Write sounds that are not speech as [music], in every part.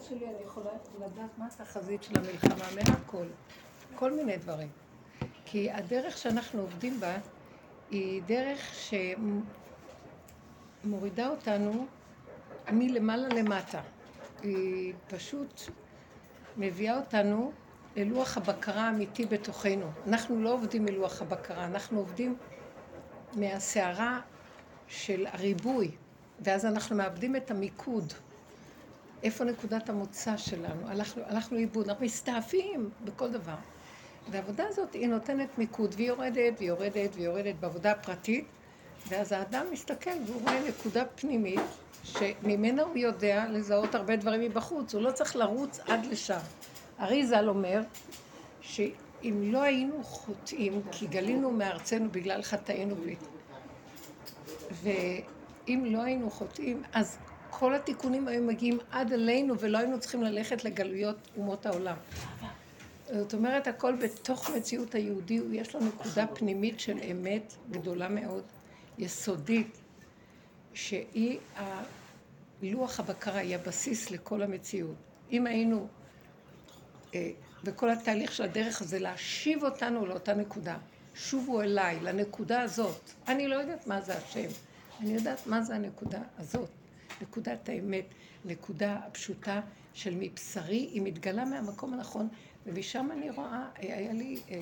בראש שלי אני יכולה לדעת מה התחזית של המלחמה, מהכל. כל מיני דברים. כי הדרך שאנחנו עובדים בה היא דרך שמורידה אותנו מלמעלה למטה. היא פשוט מביאה אותנו ללוח הבקרה האמיתי בתוכנו. אנחנו לא עובדים מלוח הבקרה, אנחנו עובדים מהסערה של הריבוי, ואז אנחנו מאבדים את המיקוד. איפה נקודת המוצא שלנו? הלכנו, לאיבוד, אנחנו מסתעפים בכל דבר. והעבודה הזאת היא נותנת מיקוד, והיא יורדת ויורדת ויורדת בעבודה הפרטית, ואז האדם מסתכל והוא רואה נקודה פנימית, שממנה הוא יודע לזהות הרבה דברים מבחוץ, הוא לא צריך לרוץ עד לשם. אריזל אומר שאם לא היינו חוטאים, כי גלינו מארצנו בגלל חטאינו, ואם לא היינו חוטאים, אז כל התיקונים היו מגיעים עד אלינו ולא היינו צריכים ללכת לגלויות אומות העולם. זאת אומרת, הכל בתוך מציאות היהודי, יש לו נקודה פנימית של אמת גדולה מאוד, יסודית, שהיא לוח הבקרה, היא הבסיס לכל המציאות. אם היינו, אה, וכל התהליך של הדרך הזה, להשיב אותנו לאותה נקודה. שובו אליי, לנקודה הזאת. אני לא יודעת מה זה השם, אני יודעת מה זה הנקודה הזאת. נקודת האמת, נקודה הפשוטה של מבשרי, היא מתגלה מהמקום הנכון, ומשם אני רואה, היה לי אה,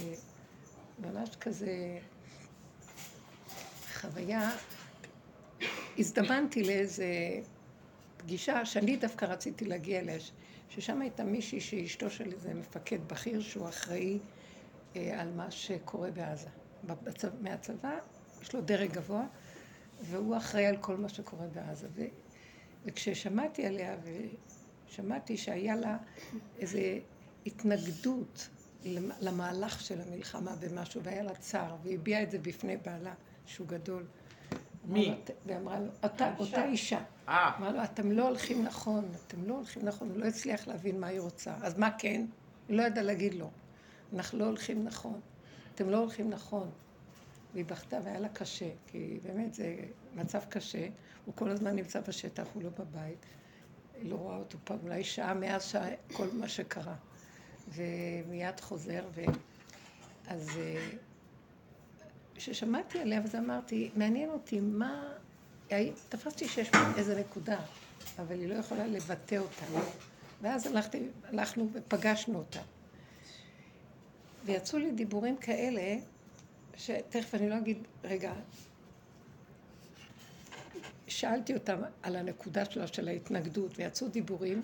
ממש כזה חוויה, הזדמנתי לאיזה פגישה שאני דווקא רציתי להגיע אליה, ששם הייתה מישהי שאשתו של איזה מפקד בכיר שהוא אחראי אה, על מה שקורה בעזה. בצבא, מהצבא יש לו דרג גבוה, והוא אחראי על כל מה שקורה בעזה. וכששמעתי עליה, ושמעתי שהיה לה איזו התנגדות למהלך של המלחמה במשהו, והיה לה צער, והיא הביעה את זה בפני בעלה, שהוא גדול. מי? ואמרה לו, אותה, אותה אישה. אה. אמרה לו, אתם לא הולכים נכון, אתם לא הולכים נכון, הוא לא הצליח להבין מה היא רוצה. אז מה כן? היא לא ידעה להגיד לו. אנחנו לא הולכים נכון. אתם לא הולכים נכון. והיא בכתה והיה לה קשה, כי באמת זה מצב קשה. הוא כל הזמן נמצא בשטח, הוא לא בבית. לא רואה אותו פעם, אולי שעה מאז שעה, כל מה שקרה. ומיד חוזר, ו... אז אה, כששמעתי עליה, אז אמרתי, מעניין אותי מה... תפסתי שיש איזה נקודה, אבל היא לא יכולה לבטא אותה. ואז הלכתי, הלכנו ופגשנו אותה. ויצאו לי דיבורים כאלה, שתכף אני לא אגיד, רגע, שאלתי אותם על הנקודה שלה, של ההתנגדות, ויצאו דיבורים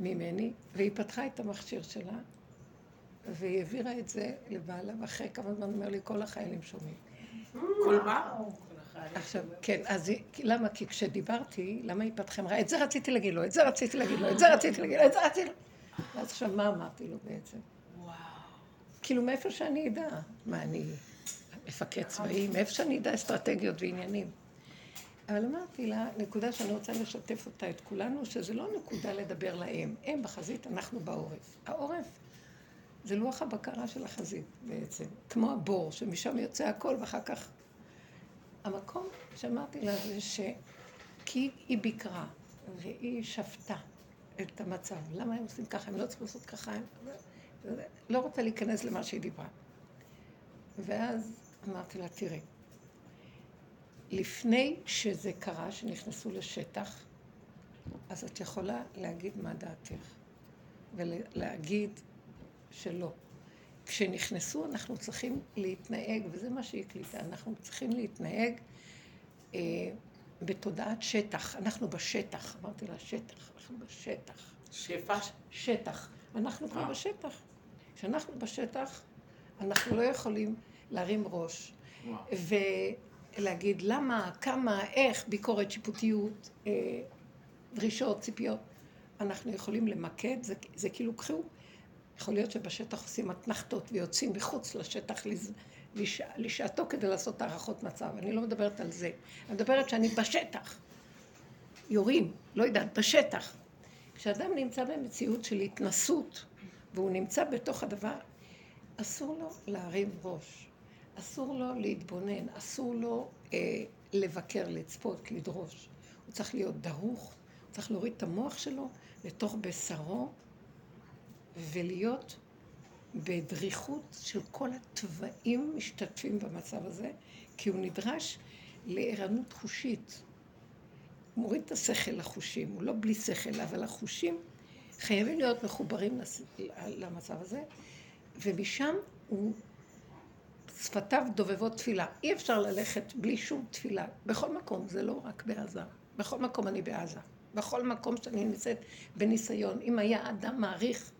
ממני, והיא פתחה את המכשיר שלה, והיא העבירה את זה לבעלה, ואחרי כמה זמן אומר לי, כל החיילים שומעים. כל מה? עכשיו, כן, אז למה? כי כשדיברתי, למה היא פתחה? אמרה, את זה רציתי להגיד לו, את זה רציתי להגיד לו, את זה רציתי להגיד לו, את זה רציתי לו. ואז עכשיו, מה אמרתי לו בעצם? וואו. כאילו, מאיפה שאני אדע? מה, אני מפקד צבאי? מאיפה שאני אדע אסטרטגיות ועניינים? אבל אמרתי לה, נקודה שאני רוצה לשתף אותה, את כולנו, שזה לא נקודה לדבר להם. הם בחזית, אנחנו בעורף. העורף זה לוח הבקרה של החזית בעצם, כמו הבור, שמשם יוצא הכל ואחר כך... המקום שאמרתי לה זה ש... כי היא ביקרה והיא שפטה את המצב. למה הם עושים ככה? הם לא צריכים לעשות ככה. הם... לא רוצה להיכנס למה שהיא דיברה. ואז אמרתי לה, תראי, לפני שזה קרה, שנכנסו לשטח, אז את יכולה להגיד מה דעתך, ולהגיד שלא. כשנכנסו אנחנו צריכים להתנהג, וזה מה שהיא הקליטה, אנחנו צריכים להתנהג אה, בתודעת שטח. אנחנו בשטח, אמרתי לה, שטח, אנחנו בשטח. שפע? שטח. אנחנו כבר אה. בשטח. כשאנחנו בשטח, אנחנו לא יכולים להרים ראש. וואו. ולהגיד למה, כמה, איך, ביקורת, שיפוטיות, אה, דרישות, ציפיות. אנחנו יכולים למקד, זה, זה כאילו קחו יכול להיות שבשטח עושים אתנחתות ויוצאים מחוץ לשטח לש... לשעתו כדי לעשות הערכות מצב. אני לא מדברת על זה. אני מדברת שאני בשטח. יורים, לא יודעת, בשטח. כשאדם נמצא במציאות של התנסות, והוא נמצא בתוך הדבר, אסור לו להרים ראש. אסור לו להתבונן, אסור לו אה, לבקר, לצפות, לדרוש. הוא צריך להיות דרוך, צריך להוריד את המוח שלו לתוך בשרו ולהיות בדריכות של כל התוואים משתתפים במצב הזה, כי הוא נדרש לערנות חושית. הוא מוריד את השכל לחושים, הוא לא בלי שכל, אבל החושים חייבים להיות מחוברים למצב הזה, ומשם הוא, שפתיו דובבות תפילה. אי אפשר ללכת בלי שום תפילה, בכל מקום, זה לא רק בעזה. בכל מקום אני בעזה. בכל מקום שאני נמצאת בניסיון. אם היה אדם מעריך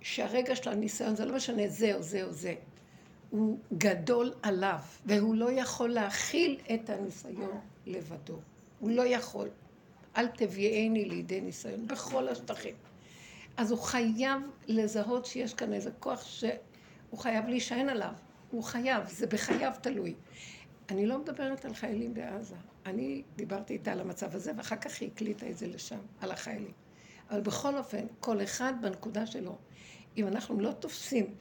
שהרגע של הניסיון, זה לא משנה זה או זה או זה, הוא גדול עליו, והוא לא יכול להכיל את הניסיון לבדו. הוא לא יכול. אל תביאני לידי ניסיון, בכל השטחים. אז הוא חייב לזהות שיש כאן איזה כוח שהוא חייב להישען עליו. הוא חייב, זה בחייו תלוי. אני לא מדברת על חיילים בעזה. אני דיברתי איתה על המצב הזה, ואחר כך היא הקליטה את זה לשם, על החיילים. אבל בכל אופן, כל אחד בנקודה שלו. אם אנחנו לא תופסים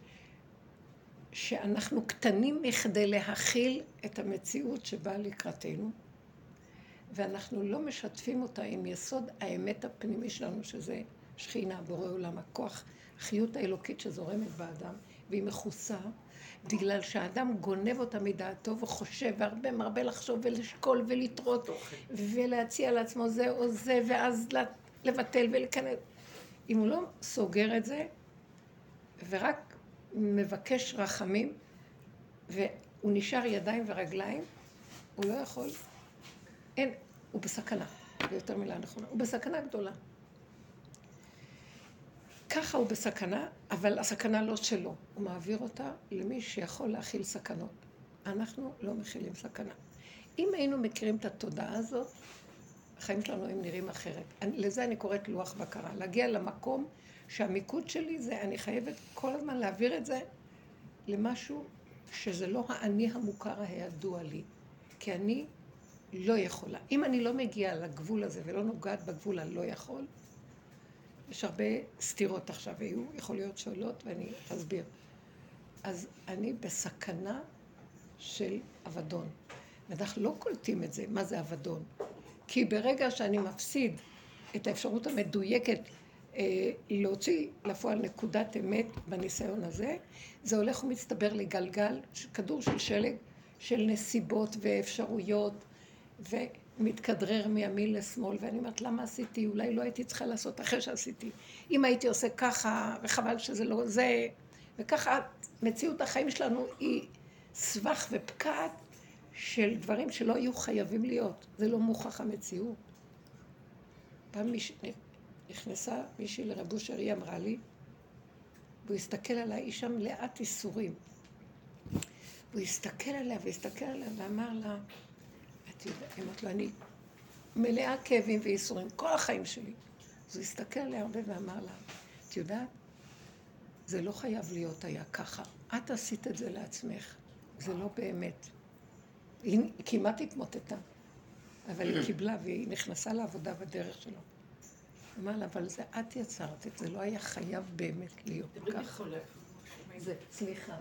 שאנחנו קטנים מכדי להכיל את המציאות שבאה לקראתנו, ואנחנו לא משתפים אותה עם יסוד האמת הפנימי שלנו, שזה שכינה, בורא עולם, הכוח, החיות האלוקית שזורמת באדם, והיא מכוסה, בגלל שהאדם גונב אותה מדעתו וחושב, והרבה מרבה לחשוב ולשקול ולטרות, ולהציע לעצמו זה או זה, ואז לבטל ולהיכנס. אם הוא לא סוגר את זה, ורק מבקש רחמים, והוא נשאר ידיים ורגליים, הוא לא יכול. אין, הוא בסכנה, זה יותר מילה נכונה, הוא בסכנה גדולה. ככה הוא בסכנה, אבל הסכנה לא שלו, הוא מעביר אותה למי שיכול להכיל סכנות. אנחנו לא מכילים סכנה. אם היינו מכירים את התודעה הזאת, החיים שלנו הם נראים אחרת. אני, לזה אני קוראת לוח בקרה, להגיע למקום שהמיקוד שלי זה, אני חייבת כל הזמן להעביר את זה למשהו שזה לא האני המוכר הידוע לי. כי אני לא יכולה. אם אני לא מגיעה לגבול הזה ולא נוגעת בגבול הלא יכול, יש הרבה סתירות עכשיו היו, יכול להיות שאלות ואני אסביר. אז אני בסכנה של אבדון. ואנחנו לא קולטים את זה, מה זה אבדון. כי ברגע שאני מפסיד את האפשרות המדויקת אה, להוציא לפועל נקודת אמת בניסיון הזה, זה הולך ומצטבר לגלגל, כדור של שלג, של נסיבות ואפשרויות ומתכדרר מימין לשמאל, ואני אומרת, למה עשיתי? אולי לא הייתי צריכה לעשות אחרי שעשיתי. אם הייתי עושה ככה, וחבל שזה לא זה, וככה מציאות החיים שלנו היא סבך ופקעת של דברים שלא היו חייבים להיות. זה לא מוכח המציאות. פעם מיש... נכנסה מישהי לרב אושר, היא אמרה לי, והוא הסתכל עליי, אישה מלאת איסורים. הוא הסתכל עליה והסתכל עליה ואמר לה, את יודעת, אמרת לו, אני מלאה כאבים וייסורים כל החיים שלי. אז הוא הסתכל עליה הרבה ואמר לה, את יודעת, זה לא חייב להיות היה ככה. את עשית את זה לעצמך, זה לא באמת. היא כמעט התמוטטה, אבל היא קיבלה והיא נכנסה לעבודה בדרך שלו. אמר לה, אבל זה את יצרת את זה, לא היה חייב באמת להיות ככה. סליחה.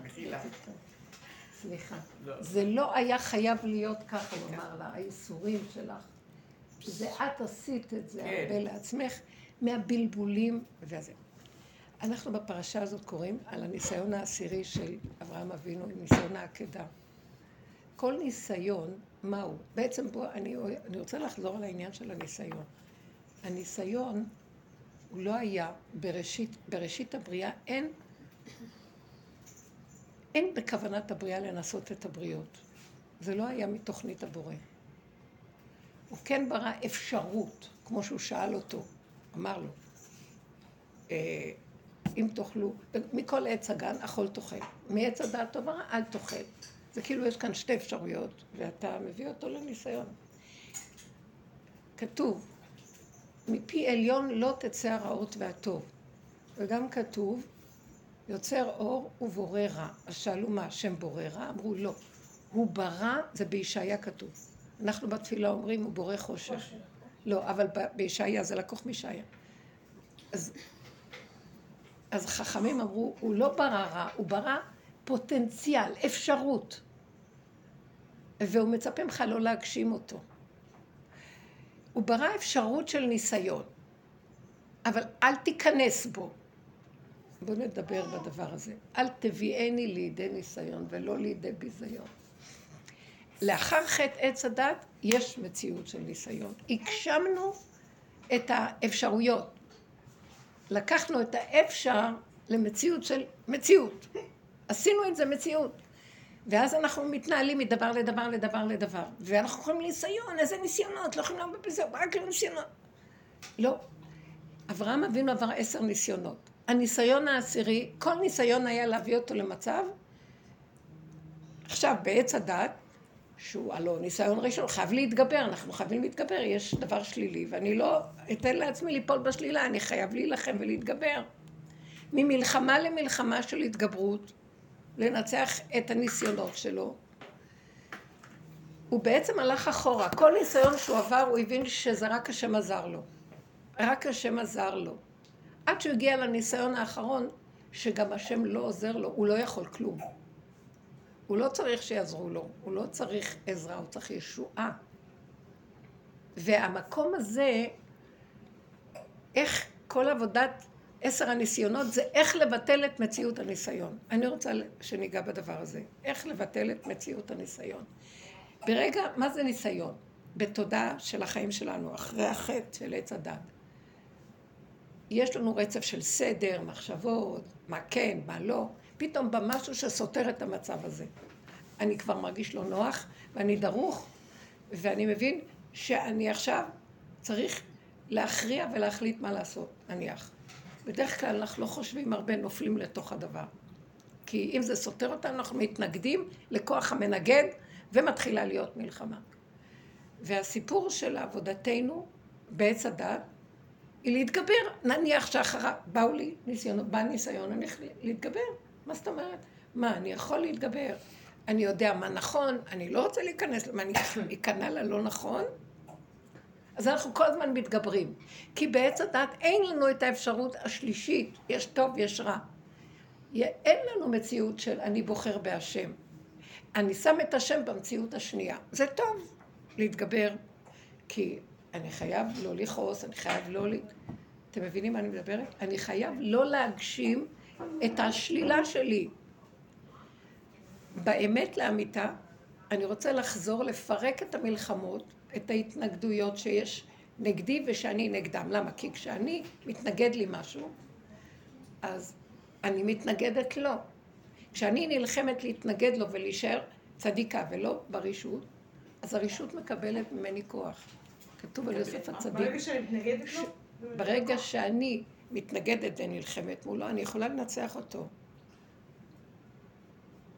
סליחה. לא. זה לא היה חייב להיות ככה, הוא אמר לה, האיסורים שלך. זה את עשית את זה כן. הרבה לעצמך, מהבלבולים וזה. אנחנו בפרשה הזאת קוראים על הניסיון העשירי של אברהם אבינו, ניסיון העקדה. כל ניסיון, מהו? בעצם בוא, אני, אני רוצה לחזור על העניין של הניסיון. הניסיון הוא לא היה בראשית, בראשית הבריאה, אין אין בכוונת הבריאה לנסות את הבריות. זה לא היה מתוכנית הבורא. הוא כן ברא אפשרות, כמו שהוא שאל אותו, אמר לו, אה, אם תאכלו, מכל עץ הגן אכול תאכל, מעץ הדעת טוב הרע אל תאכל. זה כאילו יש כאן שתי אפשרויות, ואתה מביא אותו לניסיון. כתוב, מפי עליון לא תצא הרעות והטוב. וגם כתוב, יוצר אור ובורא רע. אז שאלו מה, השם בורא רע? אמרו לא. הוא ברא, זה בישעיה כתוב. אנחנו בתפילה אומרים, הוא בורא חושך. חושך. לא, אבל בישעיה זה לקוח מישעיה. אז, אז חכמים אמרו, הוא לא ברא רע, הוא ברא פוטנציאל, אפשרות. והוא מצפה ממך לא להגשים אותו. הוא ברא אפשרות של ניסיון, אבל אל תיכנס בו. בואו נדבר בדבר הזה. אל תביאני לידי ניסיון ולא לידי ביזיון. לאחר חטא עץ הדת יש מציאות של ניסיון. הגשמנו את האפשרויות. לקחנו את האפשר למציאות של מציאות. עשינו את זה מציאות. ואז אנחנו מתנהלים מדבר לדבר לדבר לדבר. ואנחנו יכולים ניסיון, איזה ניסיונות, לא יכולים לעמוד בזה, רק לא ניסיונות. לא. אברהם אבינו עבר עשר ניסיונות. הניסיון העשירי, כל ניסיון היה להביא אותו למצב, עכשיו בעץ הדת, שהוא הלא ניסיון ראשון, חייב להתגבר, אנחנו חייבים להתגבר, יש דבר שלילי, ואני לא אתן לעצמי ליפול בשלילה, אני חייב להילחם ולהתגבר. ממלחמה למלחמה של התגברות, לנצח את הניסיונות שלו. הוא בעצם הלך אחורה. כל ניסיון שהוא עבר, הוא הבין שזה רק השם עזר לו. רק השם עזר לו. עד שהוא הגיע לניסיון האחרון, שגם השם לא עוזר לו, הוא לא יכול כלום. הוא לא צריך שיעזרו לו, הוא לא צריך עזרה, הוא צריך ישועה. והמקום הזה, איך כל עבודת עשר הניסיונות זה איך לבטל את מציאות הניסיון. אני רוצה שניגע בדבר הזה. איך לבטל את מציאות הניסיון. ברגע, מה זה ניסיון? בתודעה של החיים שלנו, אחרי החטא של עץ הדת. יש לנו רצף של סדר, מחשבות, מה כן, מה לא. פתאום בא משהו שסותר את המצב הזה. אני כבר מרגיש לא נוח, ואני דרוך, ואני מבין שאני עכשיו צריך להכריע ולהחליט מה לעשות, נניח. בדרך כלל אנחנו לא חושבים הרבה, נופלים לתוך הדבר. כי אם זה סותר אותנו, אנחנו מתנגדים לכוח המנגד, ומתחילה להיות מלחמה. והסיפור של עבודתנו בעץ הדת, היא להתגבר. נניח שאחריו, באו לי ניסיונות, בא ניסיון, אני להתגבר. מה זאת אומרת? מה, אני יכול להתגבר? אני יודע מה נכון, אני לא רוצה להיכנס, מה, אני [laughs] אכנע ללא נכון? אז אנחנו כל הזמן מתגברים. כי בעץ הדת אין לנו את האפשרות השלישית, יש טוב, יש רע. אין לנו מציאות של אני בוחר בהשם. אני שם את השם במציאות השנייה. זה טוב להתגבר, כי אני חייב לא לכעוס, אני חייב לא... אתם מבינים מה אני מדברת? אני חייב לא להגשים את השלילה שלי. באמת לאמיתה, אני רוצה לחזור לפרק את המלחמות את ההתנגדויות שיש נגדי ושאני נגדם. למה? כי כשאני מתנגד לי משהו, אז אני מתנגדת לו. כשאני נלחמת להתנגד לו ולהישאר צדיקה ולא ברישות, אז הרישות מקבלת ממני כוח. כתוב על יוסף הצדיק. ברגע שאני מתנגדת לו? ברגע שאני מתנגדת ונלחמת מולו, אני יכולה לנצח אותו.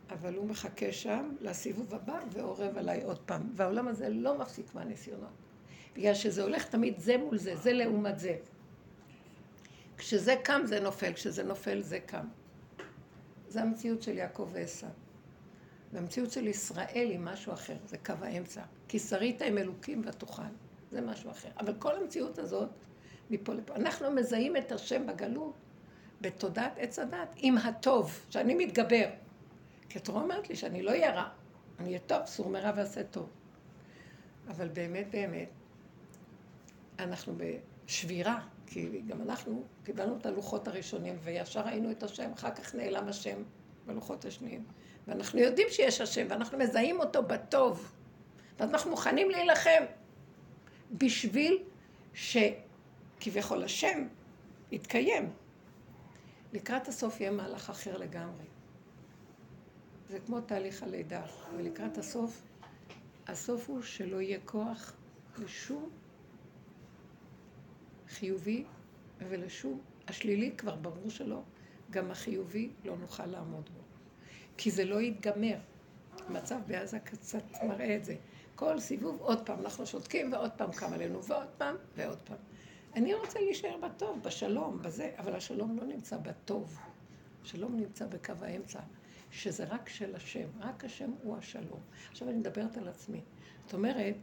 אבל הוא מחכה שם לסיבוב הבא ועורב עליי עוד פעם. והעולם הזה לא מפסיק מהניסיונות. בגלל שזה הולך תמיד זה מול זה, זה לעומת זה. כשזה קם זה נופל, כשזה נופל זה קם. זה המציאות של יעקב ועשו. והמציאות של ישראל היא משהו אחר, זה קו האמצע. כי שרית עם אלוקים ותוכל, זה משהו אחר. אבל כל המציאות הזאת, מפה לפה. אנחנו מזהים את השם בגלות, בתודעת עץ הדת, עם הטוב, שאני מתגבר. כי התורה אומרת לי שאני לא אהיה רע, אני אהיה טוב, סור מרע ועשה טוב. אבל באמת, באמת, אנחנו בשבירה, כי גם אנחנו קיבלנו את הלוחות הראשונים, וישר ראינו את השם, אחר כך נעלם השם בלוחות השניים. ואנחנו יודעים שיש השם, ואנחנו מזהים אותו בטוב. ואז אנחנו מוכנים להילחם בשביל שכביכול השם יתקיים. לקראת הסוף יהיה מהלך אחר לגמרי. זה כמו תהליך הלידה, ולקראת הסוף, הסוף הוא שלא יהיה כוח לשום חיובי ולשום, השלילי כבר ברור שלא, גם החיובי לא נוכל לעמוד בו. כי זה לא יתגמר. המצב בעזה קצת מראה את זה. כל סיבוב, עוד פעם אנחנו שותקים, ועוד פעם קם עלינו, ועוד פעם, ועוד פעם. אני רוצה להישאר בטוב, בשלום, בזה, אבל השלום לא נמצא בטוב. השלום נמצא בקו האמצע. שזה רק של השם, רק השם הוא השלום. עכשיו אני מדברת על עצמי. זאת אומרת,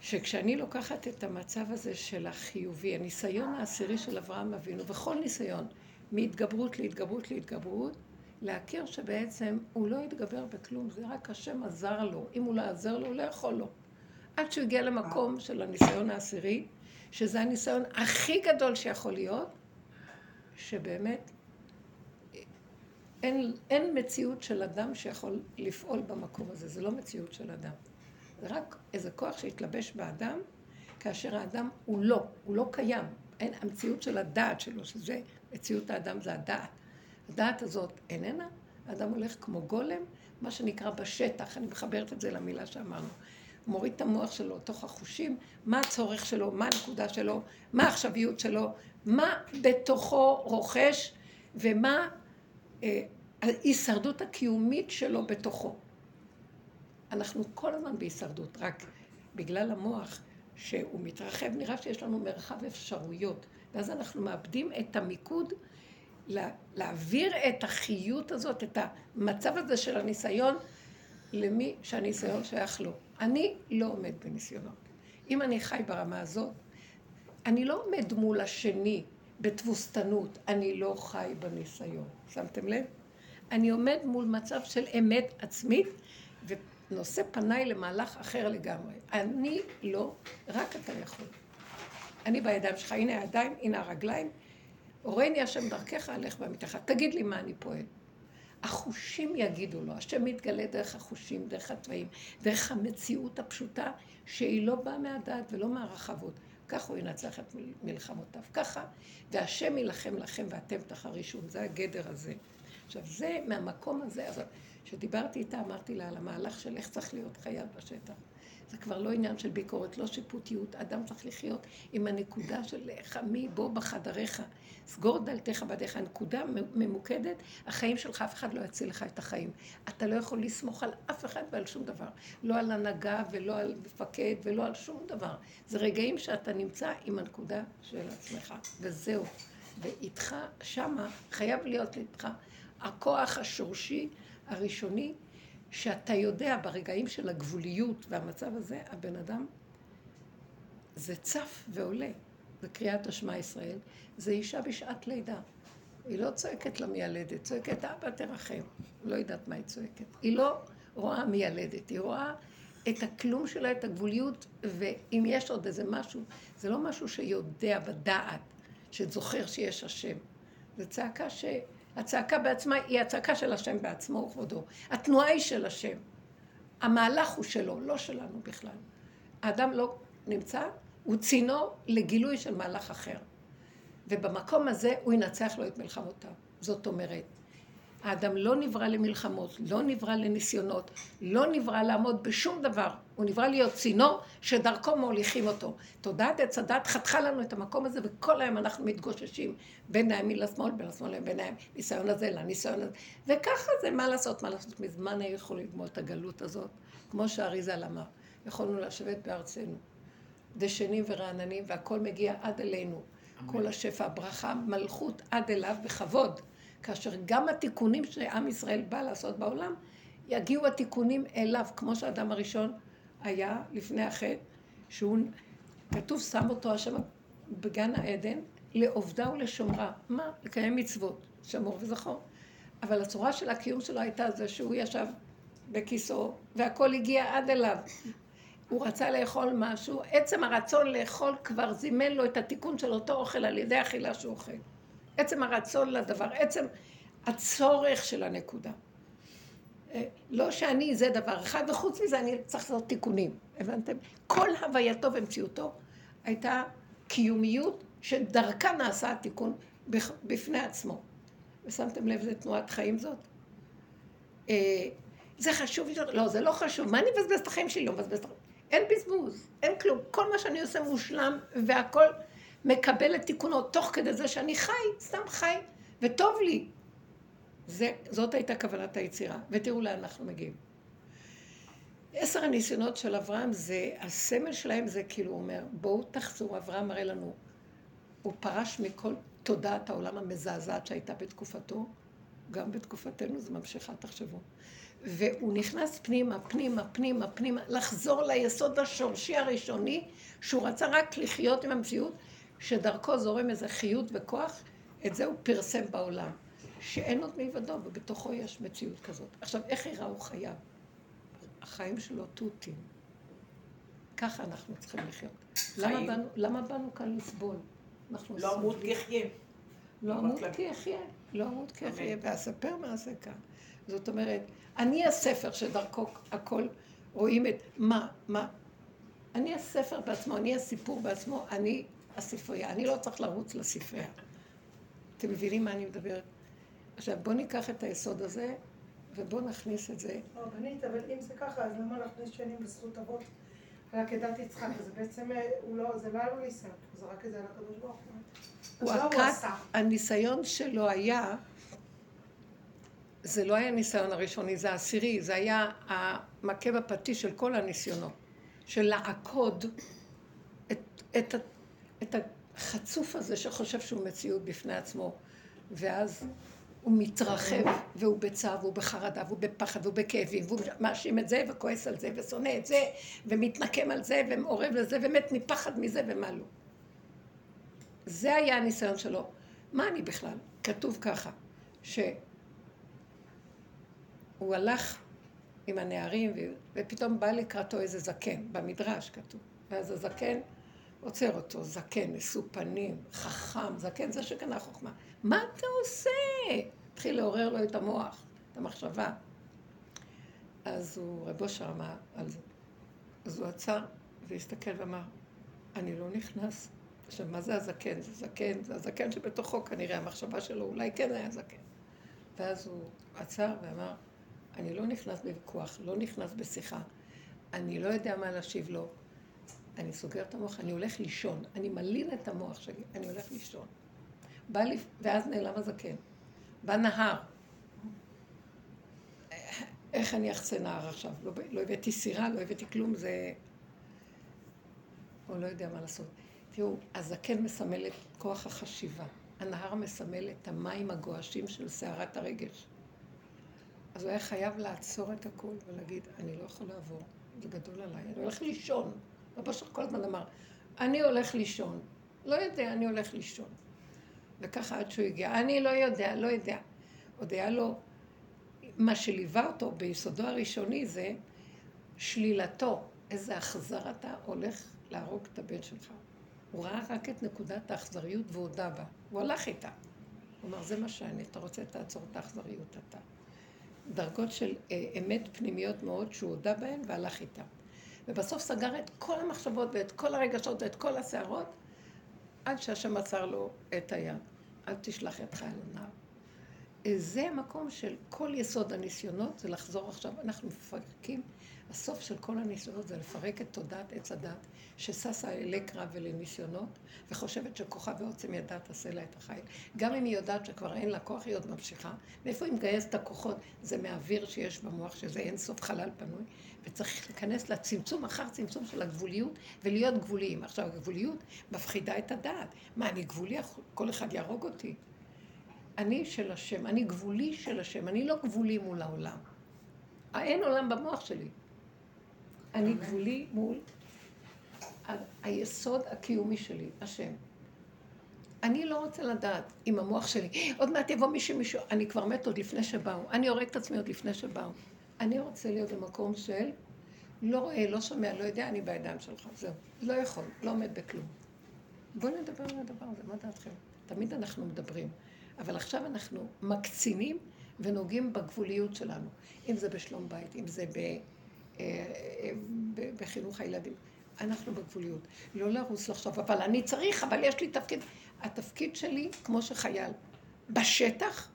שכשאני לוקחת את המצב הזה של החיובי, הניסיון העשירי של אברהם אבינו, וכל ניסיון, מהתגברות להתגברות להתגברות, להכיר שבעצם הוא לא יתגבר בכלום, זה רק השם עזר לו. אם הוא לא עזר לו, הוא לא יכול לו. עד שהוא הגיע למקום של הניסיון העשירי, שזה הניסיון הכי גדול שיכול להיות, שבאמת אין, אין מציאות של אדם שיכול לפעול במקום הזה, זה לא מציאות של אדם. זה רק איזה כוח שהתלבש באדם, כאשר האדם הוא לא, הוא לא קיים. אין, המציאות של הדעת שלו, שזה מציאות האדם זה הדעת. הדעת הזאת איננה, האדם הולך כמו גולם, מה שנקרא בשטח, אני מחברת את זה למילה שאמרנו. הוא מוריד את המוח שלו לתוך החושים, מה הצורך שלו, מה הנקודה שלו, מה העכשוויות שלו, מה בתוכו רוכש ומה אה, ההישרדות הקיומית שלו בתוכו. אנחנו כל הזמן בהישרדות, רק בגלל המוח שהוא מתרחב, נראה שיש לנו מרחב אפשרויות, ואז אנחנו מאבדים את המיקוד להעביר את החיות הזאת, את המצב הזה של הניסיון, למי שהניסיון שייך לו. אני לא עומד בניסיונות. אם אני חי ברמה הזאת, אני לא עומד מול השני בתבוסתנות, אני לא חי בניסיון. שמתם לב? אני עומד מול מצב של אמת עצמית, ונושא פניי למהלך אחר לגמרי. אני לא, רק אתה יכול. אני בידיים שלך, הנה הידיים, הנה הרגליים. הורני השם דרכך, הלך בעמיתך. תגיד לי מה אני פועל. החושים יגידו לו, השם מתגלה דרך החושים, דרך התוואים, דרך המציאות הפשוטה, שהיא לא באה מהדעת ולא מהרחבות. ככה הוא ינצח את מלחמותיו, ככה, והשם יילחם לכם ואתם תחרישון, זה הגדר הזה. עכשיו, זה מהמקום הזה, אז כשדיברתי איתה, אמרתי לה על המהלך של איך צריך להיות חייל בשטח. זה כבר לא עניין של ביקורת, לא שיפוטיות. אדם צריך לחיות עם הנקודה של חמי בוא בחדריך. סגור דלתך בדיך. הנקודה ממוקדת, החיים שלך, אף אחד לא יציל לך את החיים. אתה לא יכול לסמוך על אף אחד ועל שום דבר. לא על הנהגה ולא על מפקד ולא על שום דבר. זה רגעים שאתה נמצא עם הנקודה של עצמך, וזהו. ואיתך, שמה, חייב להיות איתך הכוח השורשי הראשוני שאתה יודע ברגעים של הגבוליות והמצב הזה, הבן אדם, זה צף ועולה. זה קריאת השמע ישראל, זה אישה בשעת לידה. היא לא צועקת למיילדת, צועקת אבא תרחם. לא יודעת מה היא צועקת. היא לא רואה מיילדת, היא רואה את הכלום שלה, את הגבוליות, ואם יש עוד איזה משהו, זה לא משהו שיודע בדעת, שזוכר שיש השם. זו צעקה ש... הצעקה בעצמה היא הצעקה של השם בעצמו וכבודו. התנועה היא של השם. המהלך הוא שלו, לא שלנו בכלל. האדם לא נמצא, הוא צינור לגילוי של מהלך אחר. ובמקום הזה הוא ינצח לו את מלחמותיו. זאת אומרת, האדם לא נברא למלחמות, לא נברא לניסיונות, לא נברא לעמוד בשום דבר. הוא נברא להיות צינור שדרכו מוליכים אותו. תודעת עץ הדת חתכה לנו את המקום הזה, וכל היום אנחנו מתגוששים בין הימין לשמאל, בין השמאל לבין הניסיון הזה לניסיון הזה. וככה זה, מה לעשות, מה לעשות. מזמן היו יכולים לגמור את הגלות הזאת, כמו שאריזל אמר. יכולנו לשבת בארצנו, דשנים ורעננים, והכל מגיע עד אלינו. אמן. כל השפע, הברכה, מלכות עד אליו בכבוד. כאשר גם התיקונים שעם ישראל בא לעשות בעולם, יגיעו התיקונים אליו, כמו שהאדם הראשון היה לפני החטא, שהוא, כתוב, שם אותו השם בגן העדן, לעובדה ולשומרה. מה? לקיים מצוות, שמור וזכור. אבל הצורה של הקיום שלו הייתה זה שהוא ישב בכיסאו, והכל הגיע עד אליו. הוא רצה לאכול משהו, עצם הרצון לאכול כבר זימן לו את התיקון של אותו אוכל על ידי אכילה שהוא אוכל. עצם הרצון לדבר, עצם הצורך של הנקודה. אה, לא שאני זה דבר אחד, וחוץ מזה אני צריך לעשות תיקונים, הבנתם? כל הווייתו ומציאותו הייתה קיומיות שדרכה נעשה התיקון בפני עצמו. ושמתם לב, זה תנועת חיים זאת? אה, זה חשוב, לא, זה לא חשוב. מה אני מבזבז את החיים שלי? לא מבזבז את החיים. אין בזבוז, אין כלום. כל מה שאני עושה מושלם, והכל מקבל את תיקונו, תוך כדי זה שאני חי, סתם חי, וטוב לי. זה, זאת הייתה כוונת היצירה, ותראו לאן אנחנו מגיעים. עשר הניסיונות של אברהם זה, הסמל שלהם זה כאילו אומר, בואו תחזרו, אברהם מראה לנו, הוא פרש מכל תודעת העולם המזעזעת שהייתה בתקופתו, גם בתקופתנו, זה ממשיכה, תחשבו. והוא נכנס פנימה, פנימה, פנימה, פנימה, לחזור ליסוד השורשי הראשוני, שהוא רצה רק לחיות עם המציאות, שדרכו זורם איזה חיות וכוח, את זה הוא פרסם בעולם. שאין עוד מלבדו, ובתוכו יש מציאות כזאת. עכשיו, איך יראו חייו? החיים שלו תותים. ככה אנחנו צריכים לחיות. למה באנו, למה באנו כאן לסבול? אנחנו לא אמות כי אחיה. לא אמות כי אחיה. לא אמות כי אחיה. ואספר מה זה כאן. זאת אומרת, אני הספר שדרכו הכל רואים את מה, מה. אני הספר בעצמו, אני הסיפור בעצמו, אני הספרייה. אני לא צריך לרוץ לספרייה. אתם מבינים מה אני מדברת? עכשיו, בואו ניקח את היסוד הזה, ובואו נכניס את זה. רבנית, אבל אם זה ככה, אז למה להכניס שנים בזכות אבות על עקדת יצחק? זה בעצם, אה, לא, זה לא היה לו ניסיון, הוא זרק את זה על הקדוש ברוך הוא. הוא עקד, הניסיון שלו היה, זה לא היה הניסיון הראשוני, זה העשירי, זה היה המכה בפטיש של כל הניסיונות, של לעקוד את, את, את החצוף הזה שחושב שהוא מציאות בפני עצמו, ואז הוא מתרחב, והוא בצער, והוא בחרדה, והוא בפחד, והוא בכאבים, והוא מאשים את זה, וכועס על זה, ושונא את זה, ומתנקם על זה, ומעורב לזה, ומת מפחד מזה, ומה לא. זה היה הניסיון שלו. מה אני בכלל? כתוב ככה, שהוא הלך עם הנערים, ופתאום בא לקראתו איזה זקן, במדרש כתוב. ואז הזקן עוצר אותו, זקן, נשוא פנים, חכם, זקן זה שקנה חוכמה. מה אתה עושה? התחיל לעורר לו את המוח, את המחשבה. אז הוא, רב אושר אמר על זה. אז הוא עצר והסתכל ואמר, אני לא נכנס. עכשיו, מה זה הזקן? זה זקן, זה הזקן שבתוכו כנראה המחשבה שלו אולי כן היה זקן. ואז הוא עצר ואמר, אני לא נכנס בוויכוח, לא נכנס בשיחה, אני לא יודע מה להשיב לו, אני סוגר את המוח, אני הולך לישון, אני מלין את המוח שלי, אני הולך לישון. בא לי, ואז נעלם הזקן. בא נהר. איך אני אחצה נהר עכשיו? לא, לא הבאתי סירה, לא הבאתי כלום, זה... הוא לא יודע מה לעשות. תראו, הזקן מסמל את כוח החשיבה. הנהר מסמל את המים הגועשים של סערת הרגש. אז הוא היה חייב לעצור את הכול ולהגיד, אני לא יכול לעבור, זה גדול עליי, אני הולך לישון. רבו שלך כל הזמן אמר, אני הולך לישון. לא יודע, אני הולך לישון. וככה עד שהוא הגיע. אני לא יודע, לא יודע. עוד היה לו, מה שליווה אותו ביסודו הראשוני זה שלילתו. איזה אכזר אתה הולך להרוג את הבן שלך. הוא ראה רק את נקודת האכזריות והודה בה. הוא הלך איתה. הוא אמר, זה מה שאני, אתה רוצה, תעצור את האכזריות אתה. דרגות של אה, אמת פנימיות מאוד שהוא הודה בהן והלך איתה. ובסוף סגר את כל המחשבות ואת כל הרגשות ואת כל הסערות, עד שהשם עצר לו את היד. אל תשלח ידך אל הנער. זה המקום של כל יסוד הניסיונות, זה לחזור עכשיו, אנחנו מפרקים, הסוף של כל הניסיונות זה לפרק את תודעת עץ הדת, שששה אלי קרב ולניסיונות, וחושבת שכוחה ועוצם ידה תעשה לה את החיל. גם אם היא יודעת שכבר אין לה כוח, היא עוד ממשיכה. מאיפה היא מגייסת את הכוחות? זה מהאוויר שיש במוח, שזה אין סוף חלל פנוי, וצריך להיכנס לצמצום אחר צמצום של הגבוליות, ולהיות גבוליים. עכשיו, הגבוליות מפחידה את הדעת. מה, אני גבולי? כל אחד יהרוג אותי. אני של השם, אני גבולי של השם, אני לא גבולי מול העולם. אין עולם במוח שלי. אני גבולי מול היסוד הקיומי שלי, השם. אני לא רוצה לדעת אם המוח שלי, עוד מעט יבוא מישהו, מישהו, אני כבר מת עוד לפני שבאו, אני הורג את עצמי עוד לפני שבאו. אני רוצה להיות במקום של לא רואה, לא שומע, לא יודע, אני בידיים שלך, זהו. לא יכול, לא עומד בכלום. בואו נדבר על הדבר הזה, מה דעתכם? תמיד אנחנו מדברים, אבל עכשיו אנחנו מקצינים ונוגעים בגבוליות שלנו, אם זה בשלום בית, אם זה ב... אה, אה, בחינוך הילדים. אנחנו בגבוליות. לא לרוץ לחשוב, אבל אני צריך, אבל יש לי תפקיד. התפקיד שלי, כמו שחייל, בשטח,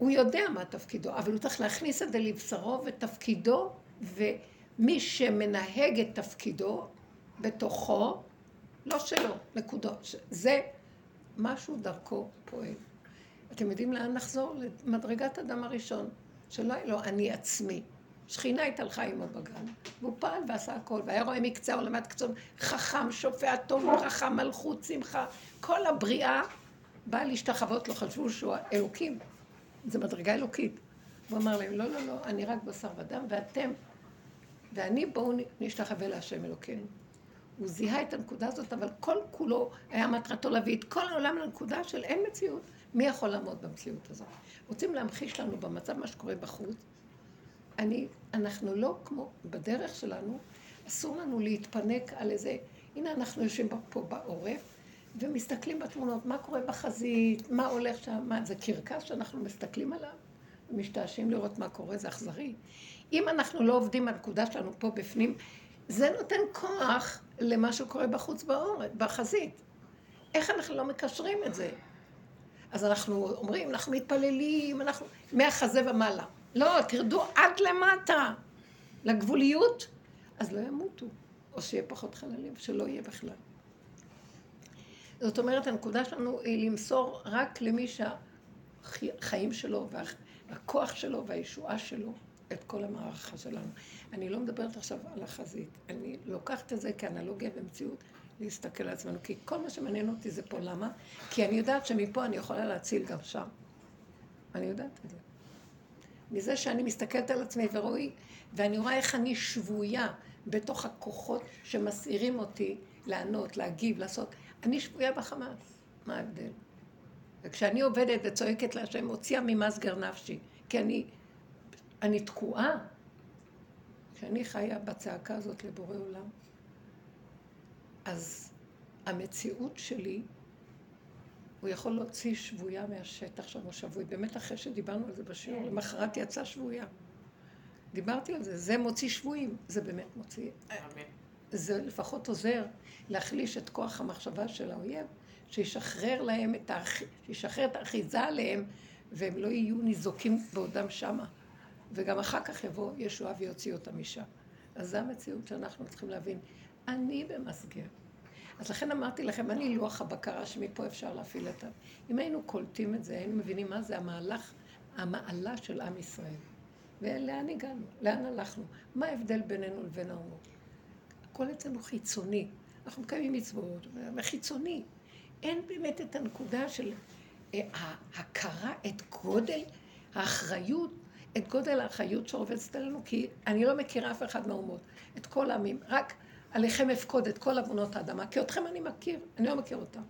הוא יודע מה תפקידו, אבל הוא צריך להכניס את זה לבשרו ותפקידו, ומי שמנהג את תפקידו בתוכו, לא שלו, נקודות. זה משהו דרכו פועל. אתם יודעים לאן לחזור? למדרגת אדם הראשון, שלא היה לו אני עצמי. שכינה התהלכה עמו בגן, והוא פעל ועשה הכל, והיה רואה מקצה עד קצון, חכם, שופע טוב, ברכה, מלכות, שמחה, כל הבריאה באה להשתחוות לו, חשבו שהוא אלוקים, זה מדרגה אלוקית. הוא אמר להם, לא, לא, לא, אני רק בשר ודם, ואתם, ואני בואו נשתחווה להשם אלוקינו. הוא זיהה את הנקודה הזאת, אבל כל כולו היה מטרתו להביא את כל העולם לנקודה של אין מציאות. מי יכול לעמוד במציאות הזאת? רוצים להמחיש לנו במצב מה שקורה בחוץ, אני, אנחנו לא כמו, בדרך שלנו, אסור לנו להתפנק על איזה... הנה אנחנו יושבים פה בעורף, ומסתכלים בתמונות, מה קורה בחזית, מה הולך שם, מה זה קרקס שאנחנו מסתכלים עליו, משתעשעים לראות מה קורה, זה אכזרי. אם אנחנו לא עובדים בנקודה שלנו פה בפנים, זה נותן כוח למה שקורה בחוץ בעורף, בחזית. איך אנחנו לא מקשרים את זה? אז אנחנו אומרים, אנחנו מתפללים, אנחנו... מהחזה ומעלה. לא, תרדו עד למטה, לגבוליות, אז לא ימותו, או שיהיה פחות חללים, שלא יהיה בכלל. זאת אומרת, הנקודה שלנו היא למסור רק למי שהחיים שלו והכוח שלו והישועה שלו את כל המערכה שלנו. אני לא מדברת עכשיו על החזית, אני לוקחת את זה כאנלוגיה במציאות להסתכל על עצמנו, כי כל מה שמעניין אותי זה פה, למה? כי אני יודעת שמפה אני יכולה להציל גם שם. אני יודעת את זה. מזה שאני מסתכלת על עצמי ורואי, ואני רואה איך אני שבויה בתוך הכוחות שמסעירים אותי לענות, להגיב, לעשות. אני שבויה בחמאס. מה ההבדל? וכשאני עובדת וצועקת להשם, הוציאה ממסגר נפשי, כי אני, אני תקועה. כשאני חיה בצעקה הזאת לבורא עולם, אז המציאות שלי, הוא יכול להוציא שבויה מהשטח שם, הוא שבוי. באמת אחרי שדיברנו על זה בשיעור, למחרת יצאה שבויה. דיברתי על זה, זה מוציא שבויים, זה באמת מוציא. זה לפחות עוזר להחליש את כוח המחשבה של האויב, שישחרר להם את, האח... שישחרר את האחיזה עליהם, והם לא יהיו ניזוקים בעודם שמה. וגם אחר כך יבוא ישועה ויוציא אותם משם. אז זו המציאות שאנחנו צריכים להבין. אני במסגר. אז לכן אמרתי לכם, אני לוח הבקרה שמפה אפשר להפעיל את ה... אם היינו קולטים את זה, היינו מבינים מה זה המהלך, המעלה של עם ישראל. ולאן הגענו? לאן הלכנו? מה ההבדל בינינו לבין האומות? הכל אצלנו חיצוני. אנחנו מקיימים מצוות, וחיצוני. אין באמת את הנקודה של אה, ההכרה, את גודל האחריות, את גודל האחריות שרובצת עלינו, כי אני לא מכירה אף אחד מהאומות, את כל העמים, רק עליכם אפקוד את כל עוונות האדמה, כי אתכם אני מכיר, אני לא מכיר אותם.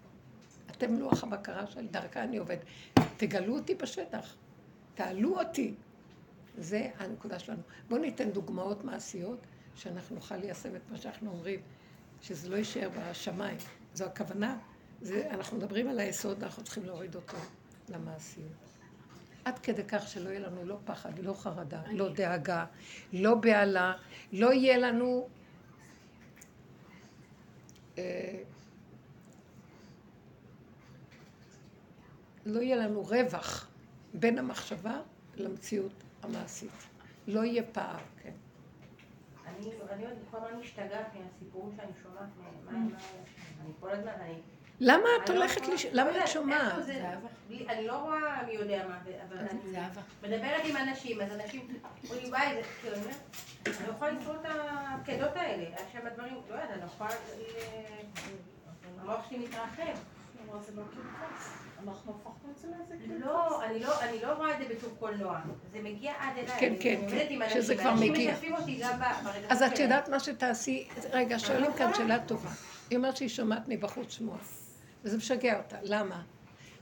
אתם לוח הבקרה שלי, דרכה אני עובד. תגלו אותי בשטח, תעלו אותי. זה הנקודה שלנו. בואו ניתן דוגמאות מעשיות, שאנחנו נוכל ליישם את מה שאנחנו אומרים, שזה לא יישאר בשמיים. זו הכוונה. זה, אנחנו מדברים על היסוד, ואנחנו צריכים להוריד אותו למעשיות. עד כדי כך שלא יהיה לנו לא פחד, לא חרדה, לא דאגה, לא בהלה, לא יהיה לנו... אה, לא יהיה לנו רווח בין המחשבה למציאות המעשית. לא יהיה פער. אני עוד כל הזמן משתגעת מהסיפורים שאני שומעת, אני כל הזמן, אני... למה את לא הולכת, למה את שומעת? אני לא רואה מי יודע מה, אבל אני מדברת עם אנשים, אז אנשים אומרים, וואי, זה כאילו, אני לא יכולה לסבול את הפקדות האלה, עכשיו הדברים, לא יודעת, אני לא יכולה, המוח שלי מתרחב. אנחנו הפכנו את זה לאיזה לא, אני לא, אני לא רואה את זה בתור קולנוע. זה מגיע עד אליי. כן, כן, כן, שזה כבר מגיע. אז את יודעת מה שתעשי? רגע, שואלים כאן שאלה טובה. היא אומרת שהיא שומעת מבחוץ שמוע. וזה משגע אותה. למה?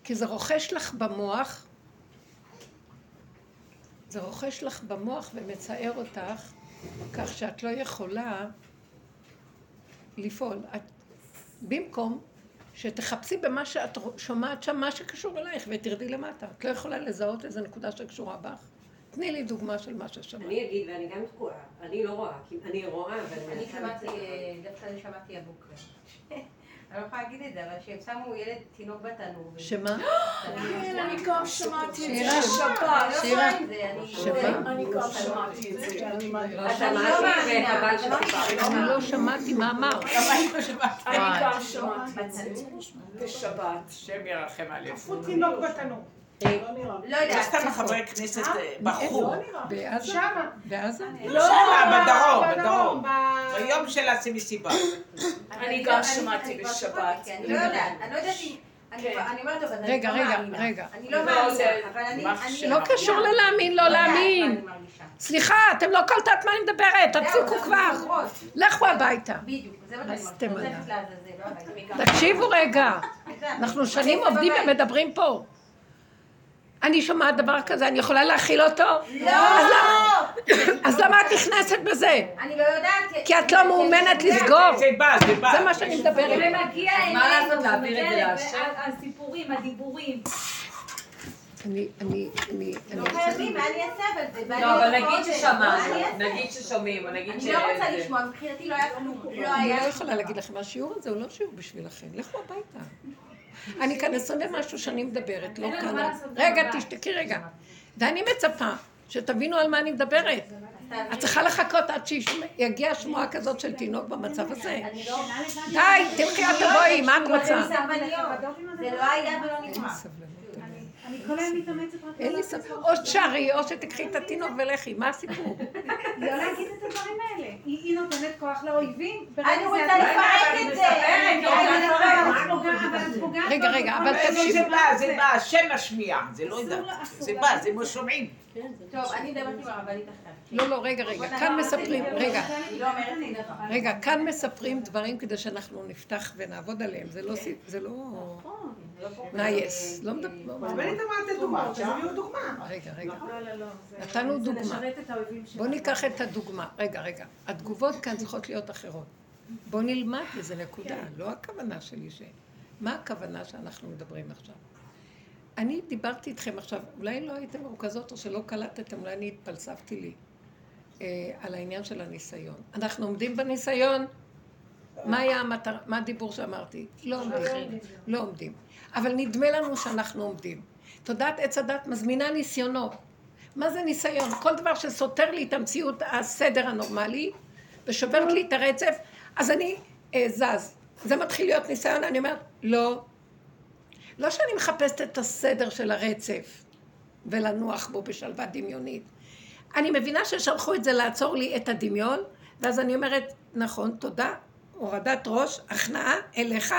כי זה רוכש לך במוח, זה רוכש לך במוח ומצער אותך, כך שאת לא יכולה לפעול. את, במקום שתחפשי במה שאת שומעת שם, מה שקשור אלייך, ותרדי למטה. את לא יכולה לזהות איזה נקודה שקשורה בך. תני לי דוגמה של מה ששמעת. אני אגיד, ואני גם תקועה. אני לא רואה, כי אני רואה, אבל אני שמעתי, דווקא אני שמעתי הבוקר. אני לא יכולה להגיד את זה, אבל שהם שמו ילד תינוק בתנור. שמה? [gasps] [gasps] אני גם שמעתי את זה. שירה. שירה. אני גם שמעתי את זה. אני לא. אני לא שמעתי מה אמרת. אני גם שמעתי את זה. בשבת. השם ירחם עליהם. עפו תינוק בתנור. לא יודעת. סתם חברי כנסת בחרו. בעזה? שמה. בעזה? לא, בדרום, בדרום. ביום של המסיבה. אני גם שמעתי בשבת. אני לא יודעת. אני לא יודעת אם... אני אומרת, אבל אני רגע, לא רגע, מאמינה. רגע. אני לא מאמינה, אבל אני... אני- לא קשור ללהאמין, לא להאמין. סליחה, אתם לא קולטת מה אני מדברת, תפסיקו כבר. לכו הביתה. בדיוק, זה מה שאני אומרת. לא. תקשיבו רגע, [laughs] אנחנו אני- שנים אני עובדים. ומדברים פה. אני שומעת דבר כזה, אני יכולה להכיל אותו? לא! אז למה? אז למה את נכנסת בזה? אני לא יודעת. כי את לא מאומנת לסגור. זה בא, זה בא. זה מה שאני מדברת. זה מגיע מה לעשות, אלינו, להעביר את זה מגיע להשם? הסיפורים, הדיבורים. אני, אני, אני, אני לא. חייבים, מה אני אעשה אבל זה? בא לי לא, אבל נגיד. ששמענו? נגיד ששומעים, או נגיד ש... אני לא רוצה לשמוע, מבחינתי לא היה כלום. לא אני לא. יכולה להגיד לכם, השיעור הזה הוא לא שיעור בשבילכם, לכו הביתה. אני כאן עשרים ומשהו שנים מדברת, לא כאן. לעשות רגע. תשתקי רגע. ואני מצפה שתבינו על מה אני מדברת. את צריכה לחכות עד שיגיע שמועה כזאת של תינוק במצב הזה. אני לא... די, תלכי את תבואי, מה את רוצה? זה לא היה ולא נגמר. אני- כל היום מתאמצת רק אין לי סבלנות. או שתשארי, או שתקחי את התינוק ולכי, מה הסיפור? לא להגיד את הדברים האלה. היא נותנת כוח לאויבים. אני רוצה לפרק את זה. אני רגע, רגע, אבל תקשיבי. זה. בא, זה בא, השם משמיע, זה לא יודעת. אסור זה. בא, זה מה שומעים. טוב, אני מדברת עם הרבנית עכשיו. לא, לא, רגע, רגע, כאן מספרים, רגע, היא לא לי דבר. רגע, כאן מספרים דברים כדי שאנחנו נפתח ונעבוד עליהם, זה לא, סי- זה לא נייס, לא מדבר, אבל אני אמרת דוגמא, תביאו דוגמה. רגע, רגע, לא, לא, לא. זה- נתנו דוגמה. בואו ניקח את הדוגמה, רגע, רגע, התגובות כאן צריכות להיות אחרות. בואו נלמד איזה נקודה, לא הכוונה שלי ש... מה הכוונה שאנחנו מדברים עכשיו? אני דיברתי איתכם עכשיו, אולי לא הייתם מרוכזות או שלא קלטתם, אולי אני התפלספתי לי, על העניין של הניסיון. אנחנו עומדים בניסיון, מה היה המטרה, מה הדיבור שאמרתי? לא עומדים, לא עומדים. אבל נדמה לנו שאנחנו עומדים. תודעת עץ הדת מזמינה ניסיונות. מה זה ניסיון? כל דבר שסותר לי את המציאות, הסדר הנורמלי, ושוברת לי את הרצף, אז אני אה, זז. זה מתחיל להיות ניסיון, אני אומרת, לא. לא שאני מחפשת את הסדר של הרצף, ולנוח בו בשלווה דמיונית. אני מבינה ששלחו את זה לעצור לי את הדמיון, ואז אני אומרת, נכון, תודה, הורדת ראש, הכנעה אליך,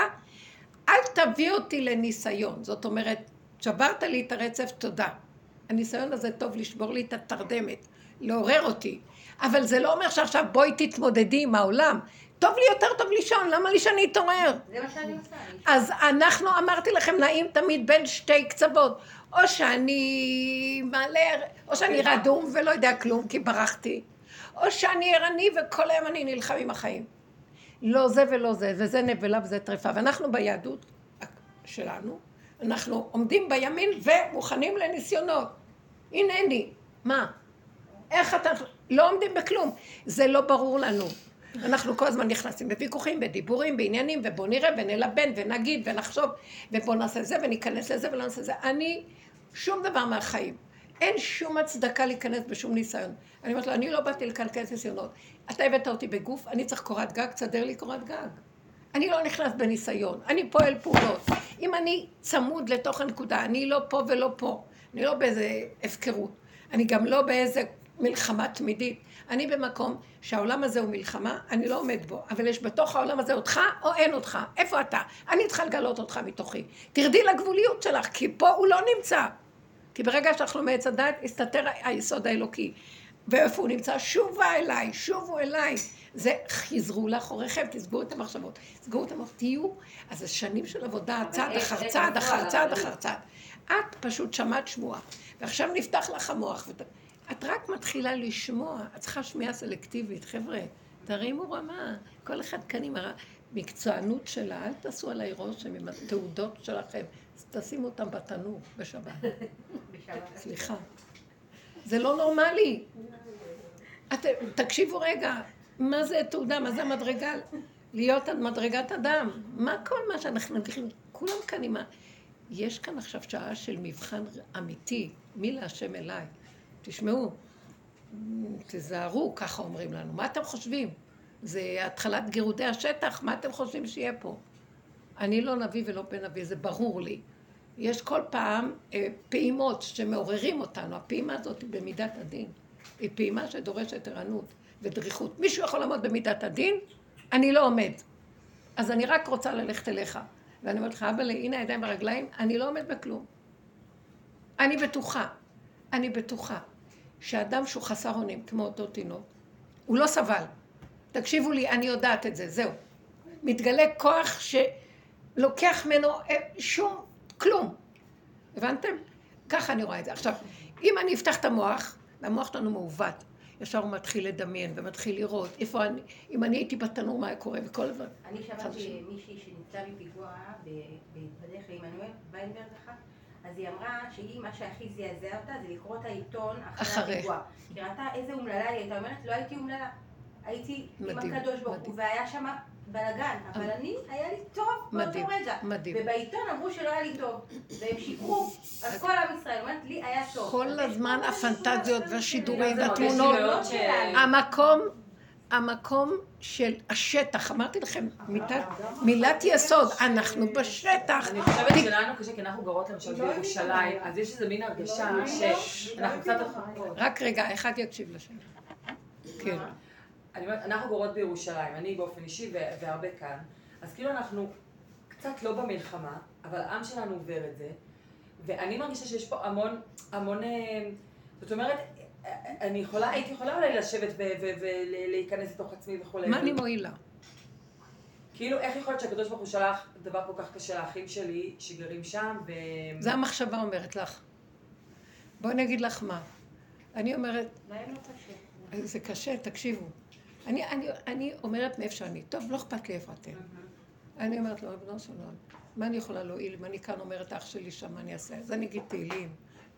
אל תביא אותי לניסיון. זאת אומרת, שברת לי את הרצף, תודה. הניסיון הזה טוב לשבור לי את התרדמת, לעורר אותי. אבל זה לא אומר שעכשיו בואי תתמודדי עם העולם. טוב לי יותר טוב לישון, למה לי שאני אתעורר? זה מה שאני עושה. אז אנחנו, אמרתי לכם, נעים תמיד בין שתי קצוות. או שאני מעלה, או שאני רדום ולא יודע כלום כי ברחתי, או שאני ערני וכל היום אני נלחם עם החיים. לא זה ולא זה, וזה נבלה וזה טרפה. ואנחנו ביהדות שלנו, אנחנו עומדים בימין ומוכנים לניסיונות. הנני, מה? איך אתה... לא עומדים בכלום. זה לא ברור לנו. אנחנו כל הזמן נכנסים בוויכוחים, בדיבורים, בעניינים, ובוא נראה ונלבן ונגיד ונחשוב, ובוא נעשה זה וניכנס לזה ולא נעשה זה. אני, שום דבר מהחיים. אין שום הצדקה להיכנס בשום ניסיון. אני אומרת לו, אני לא באתי לקלקל ניסיונות. אתה הבאת אותי בגוף, אני צריך קורת גג, תסדר לי קורת גג. אני לא נכנס בניסיון, אני פועל פעולות. אם אני צמוד לתוך הנקודה, אני לא פה ולא פה. אני לא באיזה הפקרות. אני גם לא באיזה מלחמה תמידית. אני במקום שהעולם הזה הוא מלחמה, אני לא עומד בו, אבל יש בתוך העולם הזה אותך או אין אותך. איפה אתה? אני צריכה לגלות אותך מתוכי. תרדי לגבוליות שלך, כי פה הוא לא נמצא. כי ברגע שאנחנו מעץ הדת, הסתתר היסוד האלוקי. ואיפה הוא נמצא? שובה אליי, שובו אליי. זה חזרו לאחוריכם, תסגרו את המחשבות. תסגרו את המחשבות, תהיו. אז זה שנים של עבודה, צעד אחר צעד אחר צעד אחר צעד. את פשוט שמעת שמועה, ועכשיו נפתח לך המוח. ות... את רק מתחילה לשמוע, את צריכה שמיעה סלקטיבית. חבר'ה, תרימו רמה. כל אחד כאן עם המקצוענות שלה, אל תעשו עליי רושם עם התעודות שלכם. תשימו אותם בתנור בשבת. סליחה. זה לא נורמלי. את, תקשיבו רגע, מה זה תעודה, מה זה המדרגה? להיות על מדרגת אדם. מה כל מה שאנחנו נגיחים? כולם כאן עם ה... יש כאן עכשיו שעה של מבחן אמיתי, מי להשם אליי. תשמעו, תיזהרו, ככה אומרים לנו. מה אתם חושבים? זה התחלת גירודי השטח, מה אתם חושבים שיהיה פה? אני לא נביא ולא בן נביא, זה ברור לי. יש כל פעם אה, פעימות שמעוררים אותנו, הפעימה הזאת היא במידת הדין. היא פעימה שדורשת ערנות ודריכות. מישהו יכול לעמוד במידת הדין? אני לא עומד. אז אני רק רוצה ללכת אליך. ואני אומרת לך, אבא, הנה הידיים והרגליים, אני לא עומד בכלום. אני בטוחה, אני בטוחה, שאדם שהוא חסר אונים, כמו אותו תינוק, הוא לא סבל. תקשיבו לי, אני יודעת את זה, זהו. מתגלה כוח שלוקח ממנו אה, שום, כלום. הבנתם? ככה אני רואה את זה. עכשיו, אם אני אפתח את המוח, והמוח שלנו מעוות, ישר הוא מתחיל לדמיין ומתחיל לראות איפה אני, אם אני הייתי בתנור, מה היה קורה וכל דבר. אני שמעתי מישהי שנפצעה מפיגוע בדרך לעמנואל, ויינברג אחת, אז היא אמרה שהיא, מה שהכי זעזע אותה זה לקרוא את העיתון אחרי הפיגוע. היא ראתה איזה אומללה היא הייתה אומרת, לא הייתי אומללה. הייתי עם הקדוש ברוך הוא, והיה שם בלאגן, אבל אני, היה לי טוב באותו רגע. מדהים. ובעיתון אמרו שלא היה לי טוב, והם שיקרו, אז כל עם ישראל, אומרת, לי היה טוב. כל הזמן הפנטזיות והשידורים והתמונות, המקום, המקום של השטח, אמרתי לכם, מילת יסוד, אנחנו בשטח. אני חושבת שלנו קשה, כי אנחנו גרות למשל בירושלים, אז יש איזה מין הרגשה שאנחנו קצת... רק רגע, אחד יקשיב לשני. כן. אני אומרת, אנחנו גורות בירושלים, אני באופן אישי והרבה כאן, אז כאילו אנחנו קצת לא במלחמה, אבל העם שלנו עובר את זה, ואני מרגישה שיש פה המון, המון, אה, זאת אומרת, אני יכולה, הייתי יכולה אולי לשבת ולהיכנס לתוך עצמי וכולי. מה אני מועילה? כאילו, איך יכול להיות שהקדוש ברוך הוא שלח דבר כל כך קשה לאחים שלי שגרים שם, ו... זה המחשבה אומרת לך. בואי אני אגיד לך מה. אני אומרת... להם לא קשה. זה קשה, תקשיבו. אני, אני, אני אומרת מאיפה שאני. טוב, לא אכפת לי איפה אתם. אני אומרת לו, ריבונו של עולם, מה אני יכולה להועיל אם אני כאן אומרת אח שלי שם, מה אני אעשה? אז אני אגיד תהילים.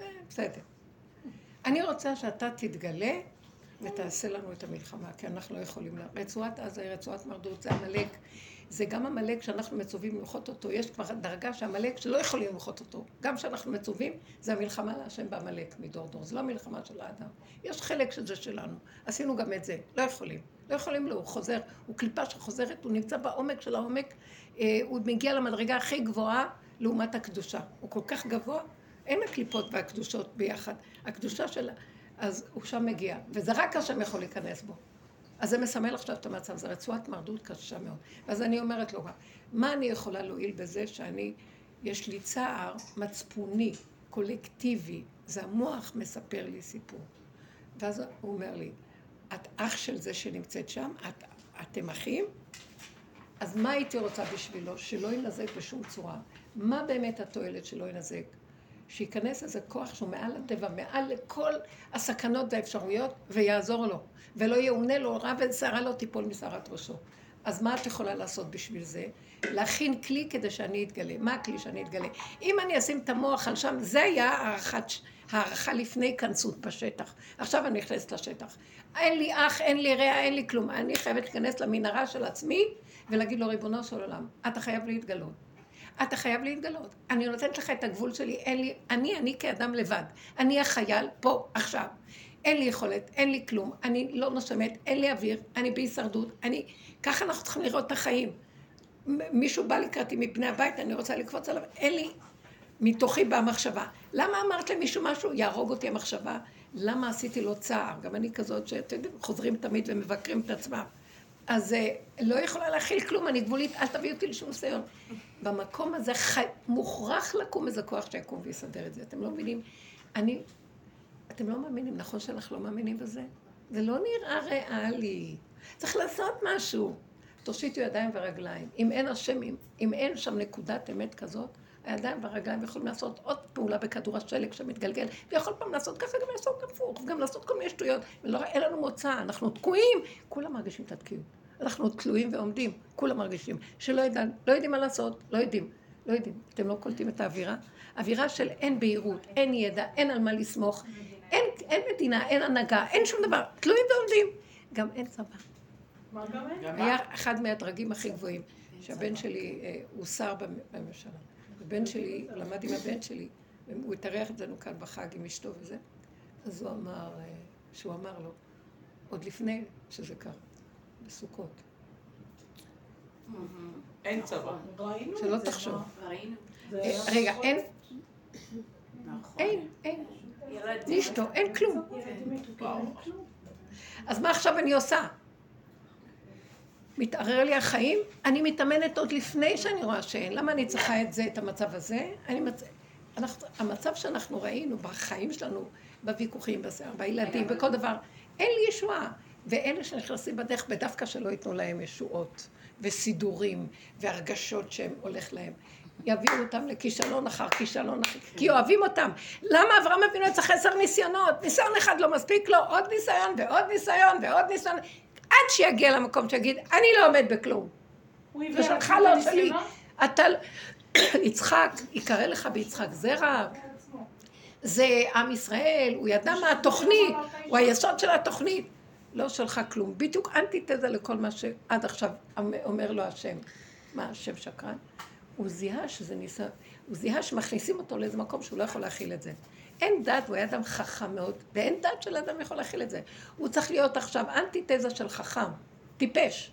אה, בסדר. אני רוצה שאתה תתגלה ותעשה לנו את המלחמה, כי אנחנו לא יכולים... רצועת עזה היא רצועת מרדות, זה עמלק. זה גם עמלק שאנחנו מצווים למחות אותו. יש כבר דרגה שעמלק שלא יכולים למחות אותו. גם כשאנחנו מצווים, זה המלחמה להשם בעמלק מדור דור. זה לא המלחמה של האדם. יש חלק שזה שלנו. עשינו גם את זה. לא יכולים. לא יכולים לו, הוא חוזר. הוא קליפה שחוזרת, הוא נמצא בעומק של העומק. אה, הוא מגיע למדרגה הכי גבוהה לעומת הקדושה. הוא כל כך גבוה, אין הקליפות והקדושות ביחד. הקדושה של... אז הוא שם מגיע. וזה רק השם יכול להיכנס בו. אז זה מסמל עכשיו את המצב, זו רצועת מרדות קשה מאוד. ואז אני אומרת לו, מה אני יכולה להועיל בזה שאני, יש לי צער מצפוני, קולקטיבי, זה המוח מספר לי סיפור. ואז הוא אומר לי, את אח של זה שנמצאת שם? את, אתם אחים? אז מה הייתי רוצה בשבילו? שלא ינזק בשום צורה. מה באמת התועלת שלא ינזק? שייכנס איזה כוח שהוא מעל הטבע, מעל לכל הסכנות והאפשרויות, ויעזור לו. ולא יאונה לו רע ושערה לא תיפול משערת ראשו. אז מה את יכולה לעשות בשביל זה? להכין כלי כדי שאני אתגלה. מה הכלי שאני אתגלה? אם אני אשים את המוח על שם, זה היה הערכת, הערכה לפני התכנסות בשטח. עכשיו אני נכנסת לשטח. אין לי אח, אין לי רע, אין לי כלום. אני חייבת להיכנס למנהרה של עצמי ולהגיד לו, ריבונו של עולם, אתה חייב להתגלות. אתה חייב להתגלות. אני נותנת לך את הגבול שלי, אין לי, אני, אני כאדם לבד. אני החייל פה, עכשיו. אין לי יכולת, אין לי כלום, אני לא נושמת, אין לי אוויר, אני בהישרדות, אני... ככה אנחנו צריכים לראות את החיים. מישהו בא לקראתי מפני הבית, אני רוצה לקפוץ עליו, אין לי... מתוכי באה מחשבה. למה אמרת למישהו משהו? יהרוג אותי המחשבה. למה עשיתי לו צער? גם אני כזאת שאתם חוזרים תמיד ומבקרים את עצמם. אז אה, לא יכולה להכיל כלום, אני גבולית, אל תביא אותי לשום ניסיון. במקום הזה חי... מוכרח לקום איזה כוח שיקום ויסדר את זה. אתם לא מבינים? אני... אתם לא מאמינים, נכון שאנחנו לא מאמינים בזה? זה לא נראה ריאלי. צריך לעשות משהו. תושיטו ידיים ורגליים. אם אין השם, אם, אם אין שם נקודת אמת כזאת, הידיים והרגליים יכולים לעשות עוד פעולה בכדור השלג שמתגלגל, ויכול פעם לעשות ככה, גם לעשות הפוך, גם לעשות כל מיני שטויות, ולא, אין לנו מוצא, אנחנו תקועים, כולם מרגישים את התקיעות. אנחנו תלויים ועומדים, כולם מרגישים, שלא יודע, לא יודעים מה לעשות, לא יודעים, לא יודעים. אתם לא קולטים את האווירה? אווירה של אין בהירות, אין ידע, אין על מה לסמוך, אין, אין מדינה, אין הנהגה, אין שום דבר, תלויים ועומדים. גם אין צבא. מה גם אין? היה אחד מהדרגים הכי גבוהים, שהבן שלי אה, הוא שר בממשלה. הבן שלי, למד עם הבן שלי, הוא התארח אצלנו כאן בחג עם אשתו וזה, אז הוא אמר, אה, שהוא אמר לו, עוד לפני שזה קרה, בסוכות. אין צבא. שלא תחשוב. אה, רגע, אין, אין, אין. נשתו, אין כלום. אז מה עכשיו אני עושה? מתערער לי החיים, אני מתאמנת עוד לפני שאני רואה שאין. למה אני צריכה את זה, את המצב הזה? אני מצ... אנחנו, המצב שאנחנו ראינו בחיים שלנו, בוויכוחים, בשיער, בילדים, בכל דבר, אין לי ישועה. ואלה שנכנסים בדרך, בדווקא שלא ייתנו להם ישועות, וסידורים, והרגשות שהם הולך להם. יביאו אותם לכישלון אחר כישלון אחר, כי אוהבים אותם. למה אברהם אבינו צריך עשר ניסיונות? ניסיון אחד לא מספיק לו, עוד ניסיון ועוד ניסיון ועוד ניסיון, עד שיגיע למקום שיגיד, אני לא עומד בכלום. זה שלך לא שלי. [coughs] אתה, יצחק, יקרא לך ביצחק זרע. זה עם ישראל, הוא ידע מה התוכנית, הוא היסוד של התוכנית. לא שלך כלום. בדיוק אנטיתזה לכל מה שעד עכשיו אומר לו השם. מה, השם שקרן? הוא זיהה שזה ניסה, הוא זיהה שמכניסים אותו לאיזה מקום שהוא לא יכול להכיל את זה. אין דת, הוא היה אדם חכם מאוד, ואין דת של אדם יכול להכיל את זה. הוא צריך להיות עכשיו אנטיתזה של חכם, טיפש,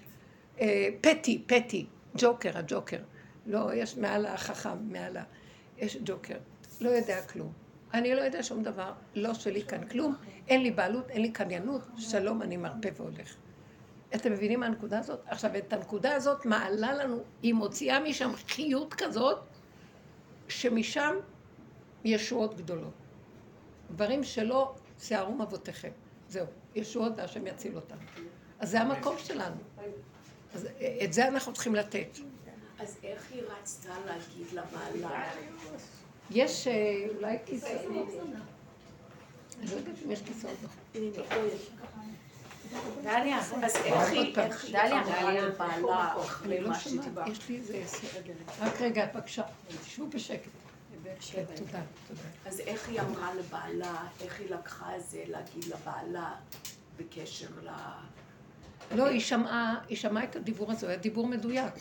אה, פטי, פטי, ג'וקר, הג'וקר. לא, יש מעל החכם, מעל ה... יש ג'וקר. לא יודע כלום. אני לא יודע שום דבר, לא שלי כאן כלום, אין לי בעלות, אין לי קניינות, שלום, אני מרפא והולך. אתם מבינים מה הנקודה הזאת? עכשיו, את הנקודה הזאת מעלה לנו, היא מוציאה משם חיות כזאת, שמשם ישועות גדולות. דברים שלא שערום אבותיכם. זהו, ישועות והשם יציל אותם. אז זה המקום שלנו. אז את זה אנחנו צריכים לתת. אז איך היא רצתה להגיד לבעלה? יש אה, אולי כיסא. אני לא יודעת אם יש כיסאות. דליה, אז איך היא, דליה אמרה לבעלה אחרי מה שדיברת? יש לי איזה. רק רגע, בבקשה, תשבו בשקט. תודה, תודה. אז איך היא אמרה לבעלה, איך היא לקחה את זה להגיד לבעלה בקשר ל... לא, היא שמעה, היא שמעה את הדיבור הזה, הוא היה דיבור מדויק.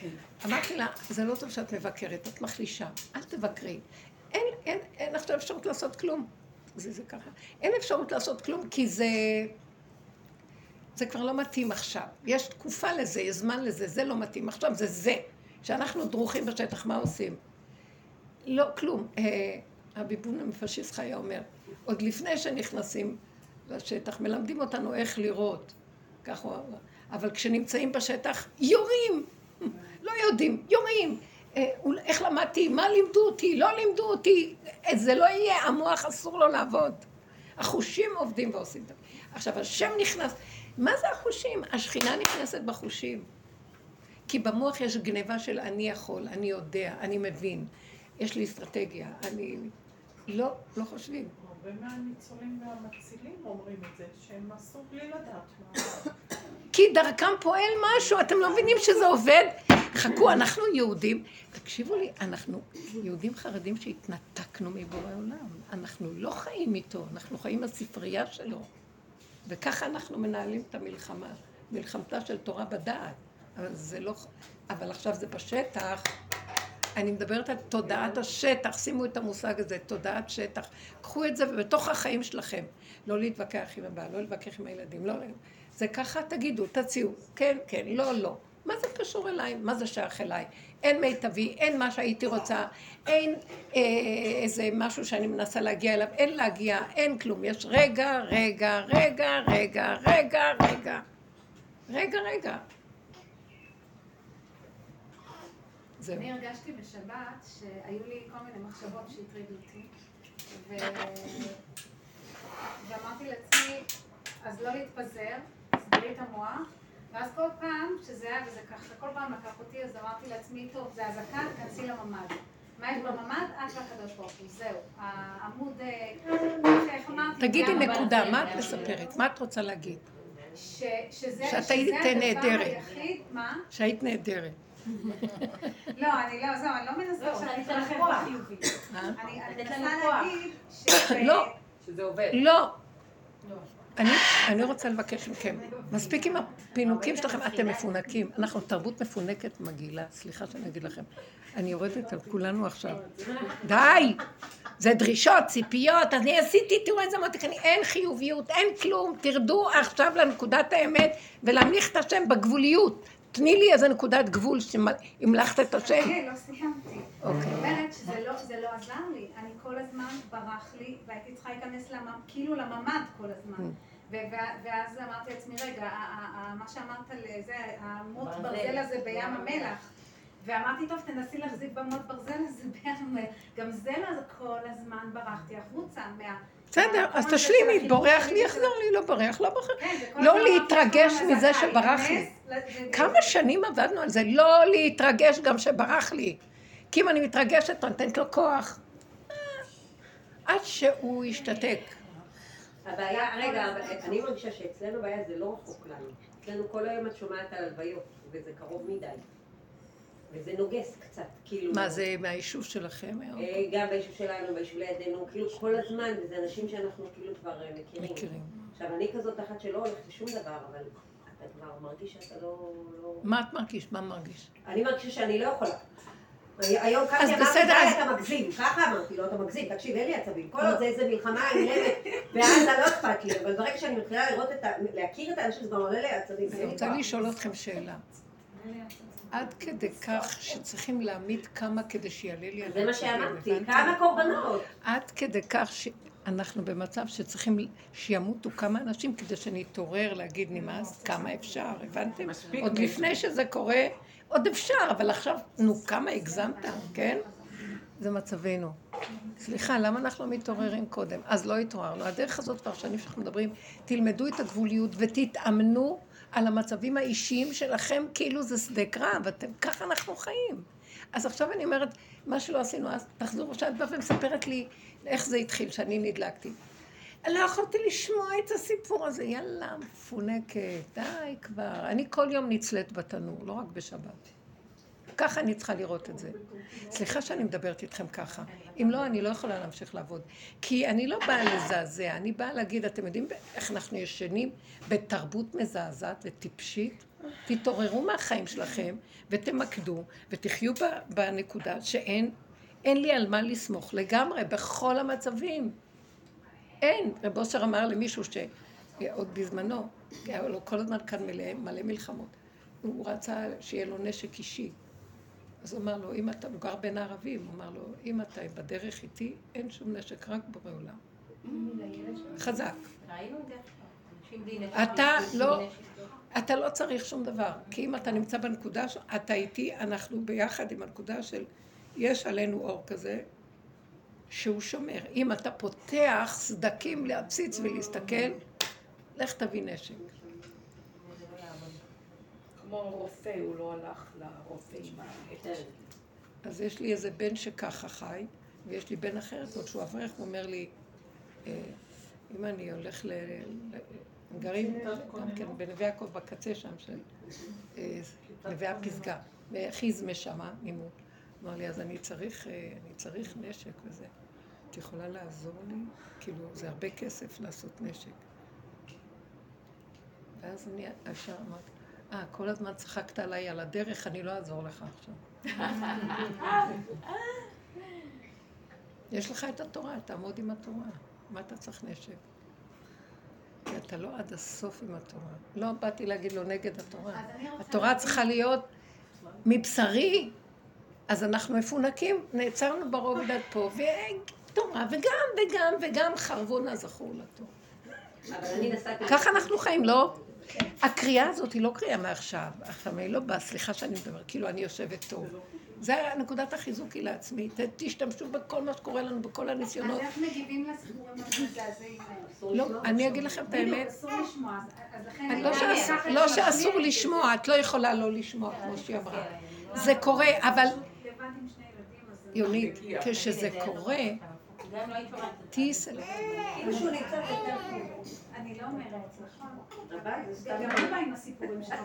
כן. אמרתי לה, זה לא טוב שאת מבקרת, את מחלישה, אל תבקרי. אין, אין, אין עכשיו אפשרות לעשות כלום. זה, זה ככה. אין אפשרות לעשות כלום, כי זה... זה כבר לא מתאים עכשיו. יש תקופה לזה, יש זמן לזה, זה לא מתאים. עכשיו זה זה. כשאנחנו דרוכים בשטח, מה עושים? לא, כלום. אה, הביבון המפשיסט חיה אומר, עוד לפני שנכנסים לשטח, מלמדים אותנו איך לראות. כך הוא אמר. אבל כשנמצאים בשטח, יורים! לא יודעים, יורים. אה, איך למדתי? מה לימדו אותי? לא לימדו אותי. זה לא יהיה, המוח אסור לו לעבוד. החושים עובדים ועושים זה. עכשיו, השם נכנס. מה זה החושים? השכינה נכנסת בחושים. כי במוח יש גניבה של אני יכול, אני יודע, אני מבין. יש לי אסטרטגיה, אני... לא, לא חושבים. הרבה מהניצולים והמצילים אומרים את זה, שהם עשו בלי לדעת מה... כי דרכם פועל משהו, אתם לא מבינים שזה עובד? חכו, אנחנו יהודים, תקשיבו לי, אנחנו יהודים חרדים שהתנתקנו מבורא עולם. אנחנו לא חיים איתו, אנחנו חיים בספרייה שלו. וככה אנחנו מנהלים את המלחמה, מלחמתה של תורה בדעת. אבל זה לא... אבל עכשיו זה בשטח. אני מדברת על תודעת השטח, שימו את המושג הזה, תודעת שטח. קחו את זה בתוך החיים שלכם. לא להתווכח עם הבעל, לא להתווכח עם הילדים, לא... זה ככה תגידו, תציעו, כן, כן, לא, לא. מה זה קשור אליי? מה זה שייך אליי? אין מיטבי, אין מה שהייתי רוצה, אין אה, איזה משהו שאני מנסה להגיע אליו, אין להגיע, אין כלום. יש רגע, רגע, רגע, רגע, רגע, רגע. רגע, רגע. זהו. אני הרגשתי בשבת שהיו לי כל מיני מחשבות שהטרידו אותי, ו... ואמרתי לעצמי, אז לא להתפזר, תסגרי את המוח. ואז כל פעם שזה היה, וזה ככה, כל פעם לקח אותי, אז אמרתי לעצמי, טוב, זה אזעקה, תכנסי לממ"ד. מה יש בממ"ד? את והקדוש ברוך הוא, זהו. העמוד, אה, איך אמרתי? תגידי נקודה, מה את מספרת? מה את רוצה להגיד? שזה היית נהדרת. מה? שהיית נהדרת. [laughs] לא, אני לא, זהו, אני לא מנסה לא, שאני אתן לכם חיובי. אני מנסה להגיד [laughs] לא. שזה עובד. לא. אני, אני רוצה לבקש מכם, מספיק עם הפינוקים שלכם, אתם מפונקים. אנחנו תרבות מפונקת מגעילה, סליחה שאני אגיד לכם. אני יורדת על כולנו עכשיו. די! זה דרישות, ציפיות, אני עשיתי, תראו איזה מותק, אין חיוביות, אין כלום, תרדו עכשיו לנקודת האמת ולהמליך את השם בגבוליות. תני לי איזה נקודת גבול שהמלכת את השם. כן, לא סיימתי. אוקיי. אני אומרת שזה לא עזר לי. אני כל הזמן ברח לי, והייתי צריכה להיכנס כאילו לממ"ד כל הזמן. Mm. ואז אמרתי לעצמי, רגע, מה שאמרת לזה, המוט ברזל הזה בים המלח. ואמרתי, טוב, תנסי להחזיק במוט ברזל הזה בים המלח. גם זה לא כל הזמן ברחתי החוצה מה... בסדר, אז תשלימי, בורח לי, יחזור לי, לא בורח, לא בורח. כן, לא להתרגש מזה שברח לי. כמה שנים עבדנו על זה, לא להתרגש גם שברח לי. כי אם אני מתרגשת, אני נותנת לו כוח. עד שהוא ישתתק. הבעיה, רגע, אני מרגישה שאצלנו הבעיה זה לא רחוק לנו. אצלנו כל היום את שומעת על הלוויות, וזה קרוב מדי. וזה נוגס קצת, כאילו... מה זה מהיישוב שלכם? אה, גם ביישוב שלנו, ביישוב לידינו, כאילו כל הזמן, וזה אנשים שאנחנו כאילו כבר אה, מכירים. מכירים. עכשיו, אני כזאת אחת שלא הולכת לשום דבר, אבל אתה כבר מרגיש שאתה לא... לא- מה את מרגיש? מה מרגיש? אני מרגישה שאני לא יכולה. היום קמתי אמרתי, די, אתה מגזים. ככה אמרתי לו, אתה מגזים. תקשיב, אין לי עצבים. כל עוד זה איזה מלחמה נגד, בעזה לא אכפת לי, אבל ברגע שאני מתחילה לראות את ה... להכיר את האנשים, זה כבר עולה לי עצבים. אני רוצה לשאול אתכם שאלה. עד כדי כך שצריכים להעמיד כמה כדי שיעלה לי זה מה שאמרתי, כמה קורבנות. עד כדי כך שאנחנו במצב שצריכים שימותו כמה אנשים כדי שנתעורר להגיד נמאס, כמה אפשר, הבנתם? עוד לפני שזה קורה, עוד אפשר, אבל עכשיו, נו, כמה הגזמת, כן? זה מצבנו. סליחה, למה אנחנו לא מתעוררים קודם? אז לא התעוררנו. הדרך הזאת כבר שנים שאנחנו מדברים, תלמדו את הגבוליות ותתאמנו על המצבים האישיים שלכם, כאילו זה שדה קרב, אתם, ככה אנחנו חיים. אז עכשיו אני אומרת, מה שלא עשינו, אז תחזור, שאת באה ומספרת לי איך זה התחיל, שאני נדלקתי. לא יכולתי לשמוע את הסיפור הזה, יאללה, מפונקת, די כבר. אני כל יום נצלית בתנור, לא רק בשבת. ככה אני צריכה לראות את זה. סליחה שאני מדברת איתכם ככה. אם לא, אני לא יכולה להמשיך לעבוד. כי אני לא באה לזעזע, אני באה להגיד, אתם יודעים איך אנחנו ישנים בתרבות מזעזעת וטיפשית? תתעוררו מהחיים שלכם ותמקדו ותחיו בנקודה שאין אין לי על מה לסמוך לגמרי, בכל המצבים. אין. רב אושר אמר למישהו שעוד בזמנו, היה לו כל הזמן כאן מלא, מלא מלחמות. הוא רצה שיהיה לו נשק אישי. אז הוא אמר לו, אם אתה, הוא גר בין הערבים, הוא אמר לו, אם אתה בדרך איתי, אין שום נשק, רק בורא עולם. חזק. אתה לא, אתה לא צריך שום דבר, כי אם אתה נמצא בנקודה, אתה איתי, אנחנו ביחד עם הנקודה של יש עלינו אור כזה, שהוא שומר. אם אתה פותח סדקים להציץ ולהסתכל, לך תביא נשק. כמו רופא, הוא לא הלך לרופא עם העט. אז יש לי איזה בן שככה חי, ויש לי בן אחר, זאת שהוא אברך, הוא אומר לי, אה, אם אני הולך ל... גרים גם כן בנווה יעקב בקצה שם של אה, נווה הפסגה, וחיזמה שמה, נימות. אמר לי, אז אני צריך, אה, אני צריך נשק וזה. את יכולה לעזור לי? כאילו, זה הרבה כסף לעשות נשק. ואז אני ישר אמרתי, אה, כל הזמן צחקת עליי על הדרך, אני לא אעזור לך עכשיו. יש לך את התורה, תעמוד עם התורה. מה אתה צריך נשק? כי אתה לא עד הסוף עם התורה. לא באתי להגיד לו נגד התורה. התורה צריכה להיות מבשרי, אז אנחנו מפונקים, נעצרנו ברובד עד פה, ותורה, וגם, וגם, וגם חרבונה זכור לתורה. ככה אנחנו חיים, לא? הקריאה הזאת היא לא קריאה מעכשיו, עכשיו היא לא באה, סליחה שאני מדברת, כאילו אני יושבת טוב. זה נקודת החיזוק היא לעצמי. תשתמשו בכל מה שקורה לנו, בכל הניסיונות. אז איך מגיבים לסיפורים המזעזעים? לא, אני אגיד לכם את האמת. לא שאסור לשמוע, את לא יכולה לא לשמוע, כמו שהיא אמרה. זה קורה, אבל... יונית, כשזה קורה, תהיי סלקטיבית. אני לא אומרת, נכון. אני באה עם הסיפורים שלו.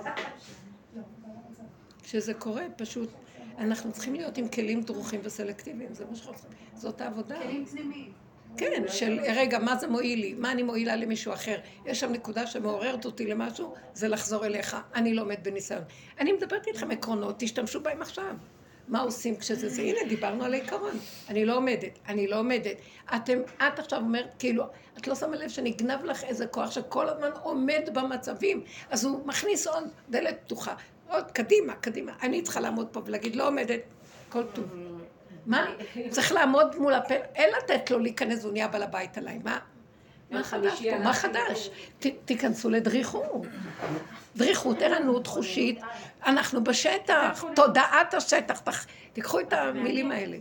כשזה קורה, פשוט, אנחנו צריכים להיות עם כלים דרוכים וסלקטיביים, זה מה שאנחנו צריכים, זאת העבודה. כלים פנימיים. כן, של רגע, מה זה מועיל לי? מה אני מועילה למישהו אחר? יש שם נקודה שמעוררת אותי למשהו, זה לחזור אליך. אני לא עומד בניסיון. אני מדברת איתכם עקרונות, תשתמשו בהם עכשיו. מה עושים כשזה זה? הנה, דיברנו על העיקרון. אני לא עומדת, אני לא עומדת. אתם, את עכשיו אומרת, כאילו, את לא שמה לב שנגנב לך איזה כוח שכל הזמן עומד במצבים, אז הוא מכניס עוד דלת פתוחה. עוד, קדימה, קדימה. אני צריכה לעמוד פה ולהגיד, לא עומדת, כל טוב. מה? צריך לעמוד מול הפה, אין לתת לו להיכנס, הוא נהיה בעל הבית עליי. מה? מה חדש פה? מה חדש? תיכנסו לדריכות. דריכות, ערנות חושית, אנחנו בשטח, תודעת השטח, תיקחו את המילים האלה.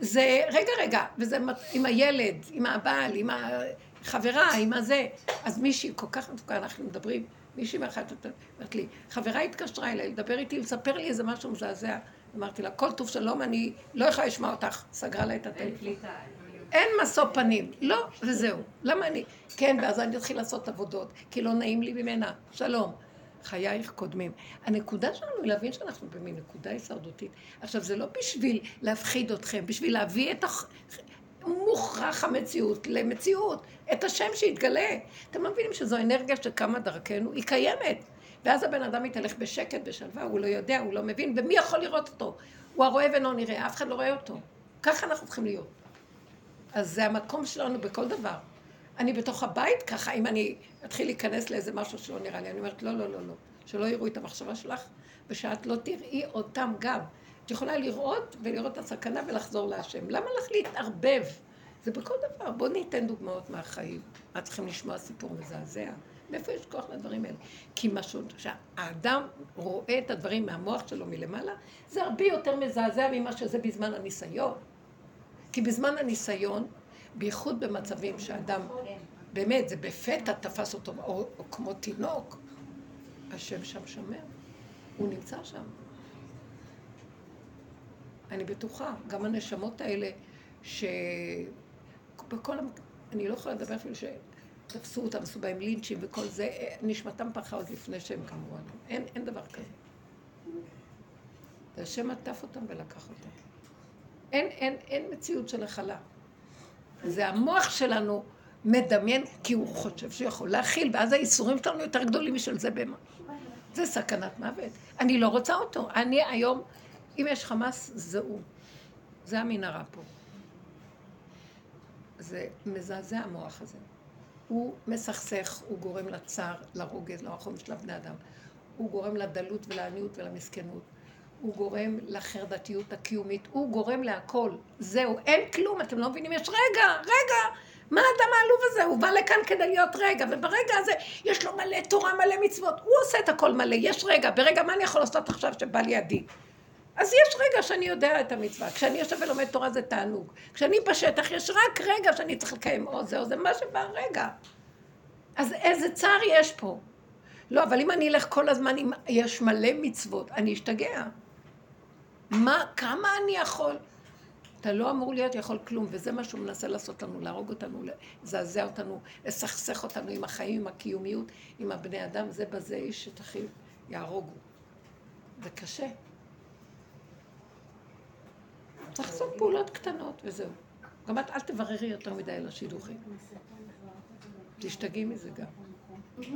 זה, רגע, רגע, וזה עם הילד, עם הבעל, עם החברה, עם הזה. אז מישהי כל כך מתוקה, אנחנו מדברים, מישהי מאחת אומרת לי, חברה התקשרה אליי לדבר איתי, לספר לי איזה משהו מזעזע. אמרתי לה, כל טוב שלום, אני לא יכולה לשמוע אותך. סגרה לה את הטלפון. אין משוא פנים, לא, וזהו. למה אני... כן, ואז אני אתחיל לעשות עבודות, כי לא נעים לי ממנה. שלום. חייך קודמים. הנקודה שלנו היא להבין שאנחנו במין נקודה הישרדותית. עכשיו, זה לא בשביל להפחיד אתכם, בשביל להביא את מוכרח המציאות למציאות, את השם שיתגלה. אתם לא מבינים שזו אנרגיה שקמה דרכנו, היא קיימת. ואז הבן אדם מתהלך בשקט, בשלווה, הוא לא יודע, הוא לא מבין, ומי יכול לראות אותו? הוא הרואה ואינו נראה, אף אחד לא רואה אותו. ככה אנחנו צריכים להיות. אז זה המקום שלנו בכל דבר. אני בתוך הבית ככה, אם אני אתחיל להיכנס לאיזה משהו שלא נראה לי, אני אומרת, לא, לא, לא, לא. שלא יראו את המחשבה שלך, ושאת לא תראי אותם גם. את יכולה לראות ולראות את הסכנה ולחזור להשם. למה לך להתערבב? זה בכל דבר. בואו ניתן דוגמאות מהחיים. מה צריכים לשמוע סיפור מזעזע? מאיפה יש כוח לדברים האלה? כי משהו, שהאדם רואה את הדברים מהמוח שלו מלמעלה, זה הרבה יותר מזעזע ממה שזה בזמן הניסיון. כי בזמן הניסיון, בייחוד במצבים שאדם, באמת, זה בפתע תפס אותו, או, או כמו תינוק, השם שם שומר, הוא נמצא שם. אני בטוחה, גם הנשמות האלה, שבכל, אני לא יכולה לדבר אפילו שתפסו אותם, עשו בהם לינצ'ים וכל זה, נשמתם פחה עוד לפני שהם כמובן. אין, אין דבר כזה. והשם עטף אותם ולקח אותם. אין, אין, אין מציאות של הכלה. זה המוח שלנו מדמיין, כי הוא חושב שהוא יכול להכיל, ואז האיסורים שלנו יותר גדולים משל זה במה. זה סכנת מוות. אני לא רוצה אותו. אני היום... אם יש חמאס, זה הוא. זה המנהרה פה. זה מזעזע המוח הזה. הוא מסכסך, הוא גורם לצער, לרוגז, לרחום של הבני אדם. הוא גורם לדלות ולעניות ולמסכנות. הוא גורם לחרדתיות הקיומית. הוא גורם להכל. זהו, אין כלום, אתם לא מבינים? יש רגע, רגע. מה האדם העלוב הזה? הוא בא לכאן כדי להיות רגע, וברגע הזה יש לו מלא תורה, מלא מצוות. הוא עושה את הכל מלא, יש רגע. ברגע, מה אני יכול לעשות עכשיו שבא לידי? אז יש רגע שאני יודע את המצווה. כשאני יושב ולומד תורה זה תענוג. כשאני בשטח יש רק רגע שאני צריך לקיים או זה או זה, מה שבא רגע. אז איזה צער יש פה. לא, אבל אם אני אלך כל הזמן, אם יש מלא מצוות, אני אשתגע. מה, כמה אני יכול? אתה לא אמור להיות יכול כלום, וזה מה שהוא מנסה לעשות לנו, להרוג אותנו, לזעזע אותנו, לסכסך אותנו עם החיים, עם הקיומיות, עם הבני אדם, זה בזה איש את אחיו יהרוגו. זה קשה. צריך לעשות פעולות קטנות וזהו. גם את אל תבררי יותר מדי על השידוכים. תשתגעי מזה גם.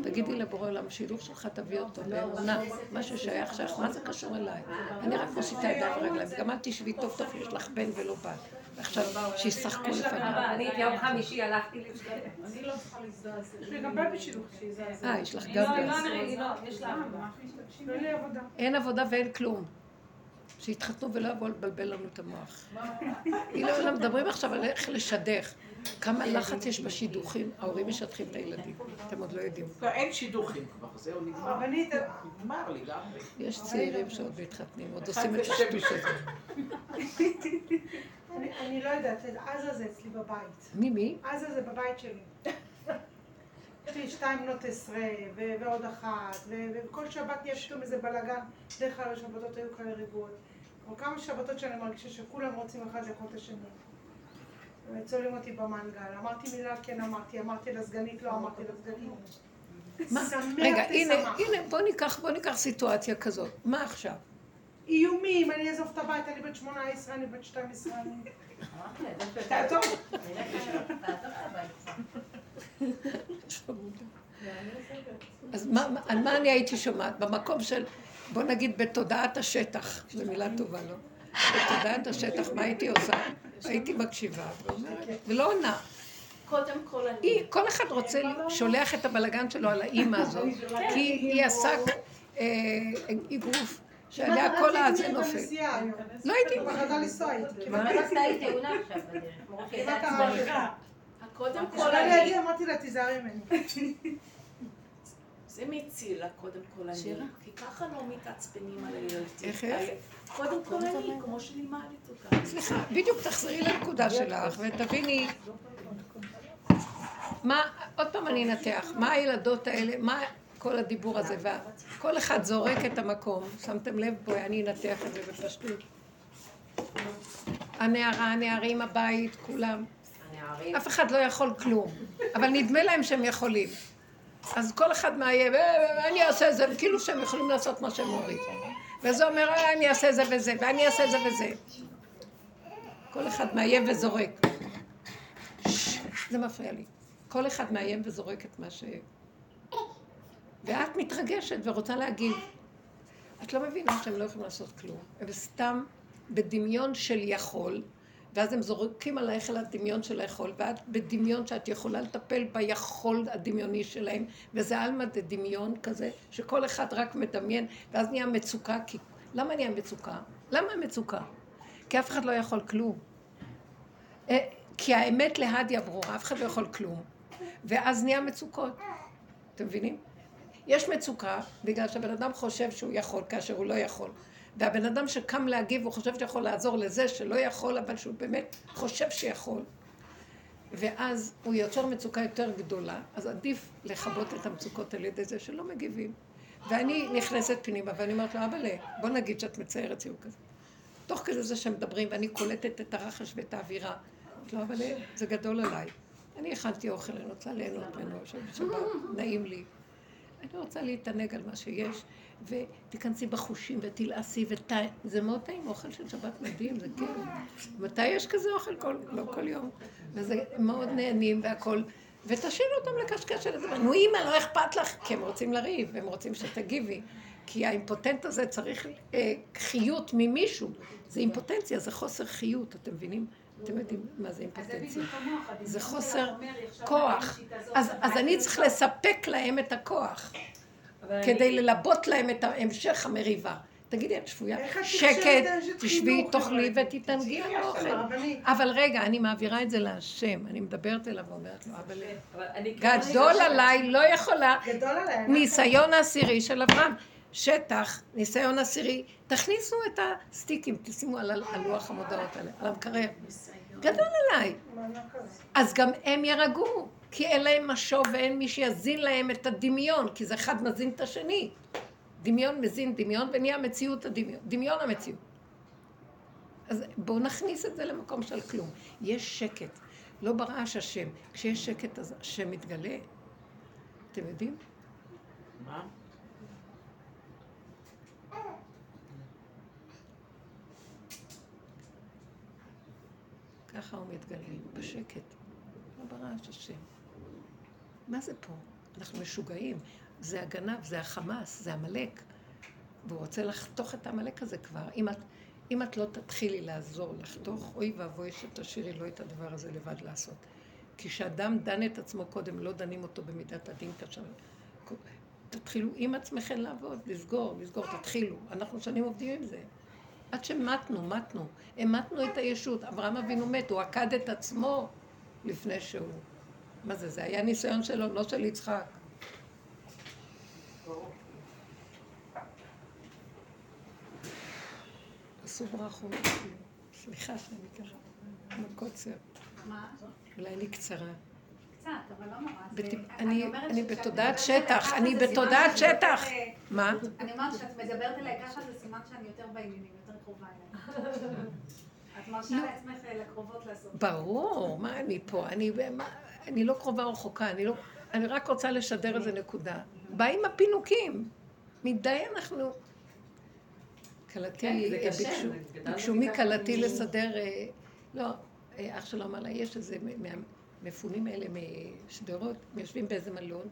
תגידי לבורא עולם, שילוך שלך תביא אותו באמונה, מה ששייך שייך, מה זה קשור אליי? אני רק מושיטה ידיים ורגליים, גם את תשבי טוב טוב, יש לך בן ולא בת. ועכשיו, שישחקו לפניו. אני את יום חמישי הלכתי לבשל. אני לא צריכה להזדעזע. יש לי גם בן בשילוך שיזעזע. אה, יש לך גם בן. אין עבודה ואין כלום. שיתחתנו ולא יבואו לבלבל לנו את המוח. לא מדברים עכשיו על איך לשדך. כמה לחץ יש בשידוכים, ההורים משדכים את הילדים, אתם עוד לא יודעים. לא, אין שידוכים כבר, זהו נגמר. נגמר לגמרי. יש צעירים שעוד מתחתנים, עוד עושים את השטות הזה. [laughs] אני לא יודעת, עזה זה אצלי בבית. מי מי? עזה זה בבית שלי. [laughs] יש לי שתיים בנות עשרה, ועוד אחת, וכל שבת יש פתאום איזה בלאגן. בדרך כלל השבתות היו כאלה ריבועות. כבר כמה שבתות שאני מרגישה שכולם רוצים אחד לאכול את השני. וצולעים אותי במנגל. אמרתי מילה, כן אמרתי, אמרתי לסגנית, לא אמרתי לסגנית. רגע, הנה, הנה, בוא ניקח, בוא ניקח סיטואציה כזאת. מה עכשיו? איומים, אני אעזוב את הבית, אני בת 18, אני בת 12, אני... תעזוב. אז על מה אני הייתי שומעת? במקום של, בוא נגיד, בתודעת השטח, זו מילה טובה, לא? בתודעת השטח, מה הייתי עושה? הייתי מקשיבה ואומרת, ולא עונה. קודם כל אני... כל אחד רוצה, שולח את הבלגן שלו על האימא הזאת, כי היא עסק אגרוף. שעליה כל הזה נופל. לא הייתי... פחדה לנסוע איתי. מה עשתה לי תאונה עכשיו בדרך? קודם כל אני... אמרתי לה, תיזהרי ממני. זה מצילה, קודם כל אני. כי ככה לא מתעצבנים על הילדים. איך איך? קודם כל אני, כמו שלימדת אותה. סליחה, בדיוק תחזרי לנקודה שלך ותביני... מה, עוד פעם אני אנתח, מה הילדות האלה, מה כל הדיבור הזה, כל אחד זורק את המקום, שמתם לב בו, אני אנתח את זה בפשטות. הנערה, הנערים, הבית, כולם. אף אחד לא יכול כלום, אבל נדמה להם שהם יכולים. אז כל אחד מאיים, אה, אה, אני אעשה זה, כאילו שהם יכולים לעשות מה שהם אומרים. וזה אומר, אה, אני אעשה זה וזה, ואני אעשה זה וזה. כל אחד מאיים וזורק. זה מפריע לי. כל אחד מאיים וזורק את מה ש... ואת מתרגשת ורוצה להגיב. את לא מבינה שהם לא יכולים לעשות כלום. הם סתם בדמיון של יכול, ואז הם זורקים עלייך על הדמיון של היכול, ואת בדמיון שאת יכולה לטפל ביכול הדמיוני שלהם, וזה עלמא דדמיון כזה, שכל אחד רק מדמיין, ואז נהיה מצוקה, כי... למה נהיה מצוקה? למה מצוקה? כי אף אחד לא יכול כלום. אה, כי האמת להדיה ברורה, אף אחד לא יכול כלום. ואז נהיה מצוקות. אתם מבינים? יש מצוקה בגלל שהבן אדם חושב שהוא יכול כאשר הוא לא יכול. והבן אדם שקם להגיב, הוא חושב שיכול לעזור לזה שלא יכול, אבל שהוא באמת חושב שיכול. ואז הוא יוצר מצוקה יותר גדולה, אז עדיף לכבות את המצוקות על ידי זה שלא מגיבים. ואני נכנסת פנימה ואני אומרת לו, אבא'לה, בוא נגיד שאת מציירת ציור כזה. תוך כדי זה שמדברים ואני קולטת את הרחש ואת האווירה. אמרתי לו, אבא'לה, זה גדול עליי. אני הכנתי אוכל, אני רוצה ליהנות ממנו, שבת, נעים לי. אני רוצה להתענג על מה שיש, ותיכנסי בחושים ותלעשי ות... זה מאוד טעים, אוכל של שבת מדהים, זה כיף. מתי יש כזה אוכל? כל, לא כל יום. וזה מאוד נהנים והכול. ותשאירי אותם לקשקש על הדבר. נו אימא, לא אכפת לך, כי הם רוצים לריב, הם רוצים שתגיבי. כי האימפוטנט הזה צריך אה, חיות ממישהו. זה אימפוטנציה, זה חוסר חיות, אתם מבינים? אתם יודעים מה זה אימפוטנציה. זה חוסר כוח. אז אני צריך לספק להם את הכוח. כדי ללבות להם את המשך המריבה. תגידי, את שפויה? שקט, תשבי, תאכלי ותתענגי על האוכל. אבל רגע, אני מעבירה את זה להשם, אני מדברת אליו ואומרת לו, אבל גדול עליי, לא יכולה. ניסיון עשירי של אברהם. שטח, ניסיון עשירי, תכניסו את הסטיקים, תשימו על לוח המודעות האלה, על המקרר. גדול עליי. אז גם הם ירגעו, כי אין להם משוב ואין מי שיזין להם את הדמיון, כי זה אחד מזין את השני. דמיון מזין דמיון ונהיה מציאות הדמיון, דמיון המציאות. אז בואו נכניס את זה למקום של כלום. יש שקט, לא ברעש השם. כשיש שקט אז השם מתגלה. אתם יודעים? מה? ככה הוא מתגלה, בשקט. לא ברעש השם. מה זה פה? אנחנו משוגעים. זה הגנב, זה החמאס, זה עמלק. והוא רוצה לחתוך את העמלק הזה כבר. אם את, אם את לא תתחילי לעזור לחתוך, אוי ואבוי שתשאירי לו את הדבר הזה לבד לעשות. כי כשאדם דן את עצמו קודם, לא דנים אותו במידת הדין כאשר... תתחילו עם עצמכם לעבוד, לסגור, לסגור, תתחילו. אנחנו שנים עובדים עם זה. עד שמתנו, מתנו. המתנו את הישות. אברהם אבינו מת, הוא עקד את עצמו לפני שהוא... מה זה, זה היה ניסיון שלו, לא של יצחק. עשו ברכות. סליחה שאני ככה, כמו קוצר. מה? אולי אני קצרה. קצת, אבל לא נורא. אני בתודעת שטח, אני בתודעת שטח. מה? אני אומרת שאת מדברת אליי ככה, זה סימן שאני יותר בעניינים, יותר קרובה אליי. את מרשה. לעצמך אה, לקרובות לעשות. ברור, מה אני פה? אני לא קרובה רחוקה, אני לא... אני רק רוצה לשדר איזה נקודה. באים הפינוקים. מדי אנחנו... כלתי, כן, ביקשו, ביקשו מכלתי לסדר, אה, לא, אה, אח שלו אמר לה, יש איזה מהמפונים האלה משדרות, יושבים באיזה מלון,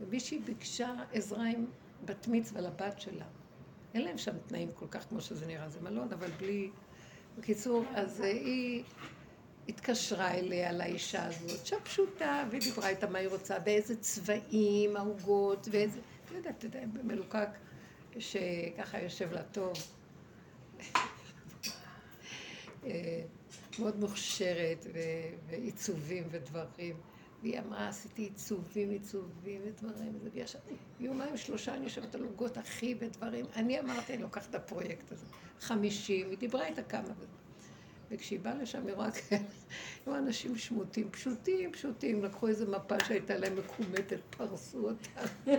ומישהי ביקשה עזרה עם בת מצווה לבת שלה. אין להם שם תנאים כל כך כמו שזה נראה, זה מלון, אבל בלי... בקיצור, אז אה, היא התקשרה אליה, לאישה הזאת, שם פשוטה, והיא דיברה איתה מה היא רוצה, באיזה צבעים, העוגות, ואיזה... אתה יודע, אתה יודע, מלוקק, שככה יושב לה טוב. אה, מאוד מוכשרת, ועיצובים ודברים. והיא אמרה, עשיתי עיצובים, עיצובים ודברים, וישבתי יומיים שלושה, אני יושבת על עוגות אחי ודברים. אני אמרתי, אני לוקחת את הפרויקט הזה. חמישים, היא דיברה איתה כמה. וכשהיא באה לשם, היא רואה [laughs] כאלה, היו אנשים שמוטים, פשוטים, פשוטים, לקחו איזה מפה שהייתה להם מקומטת, פרסו אותה. [laughs]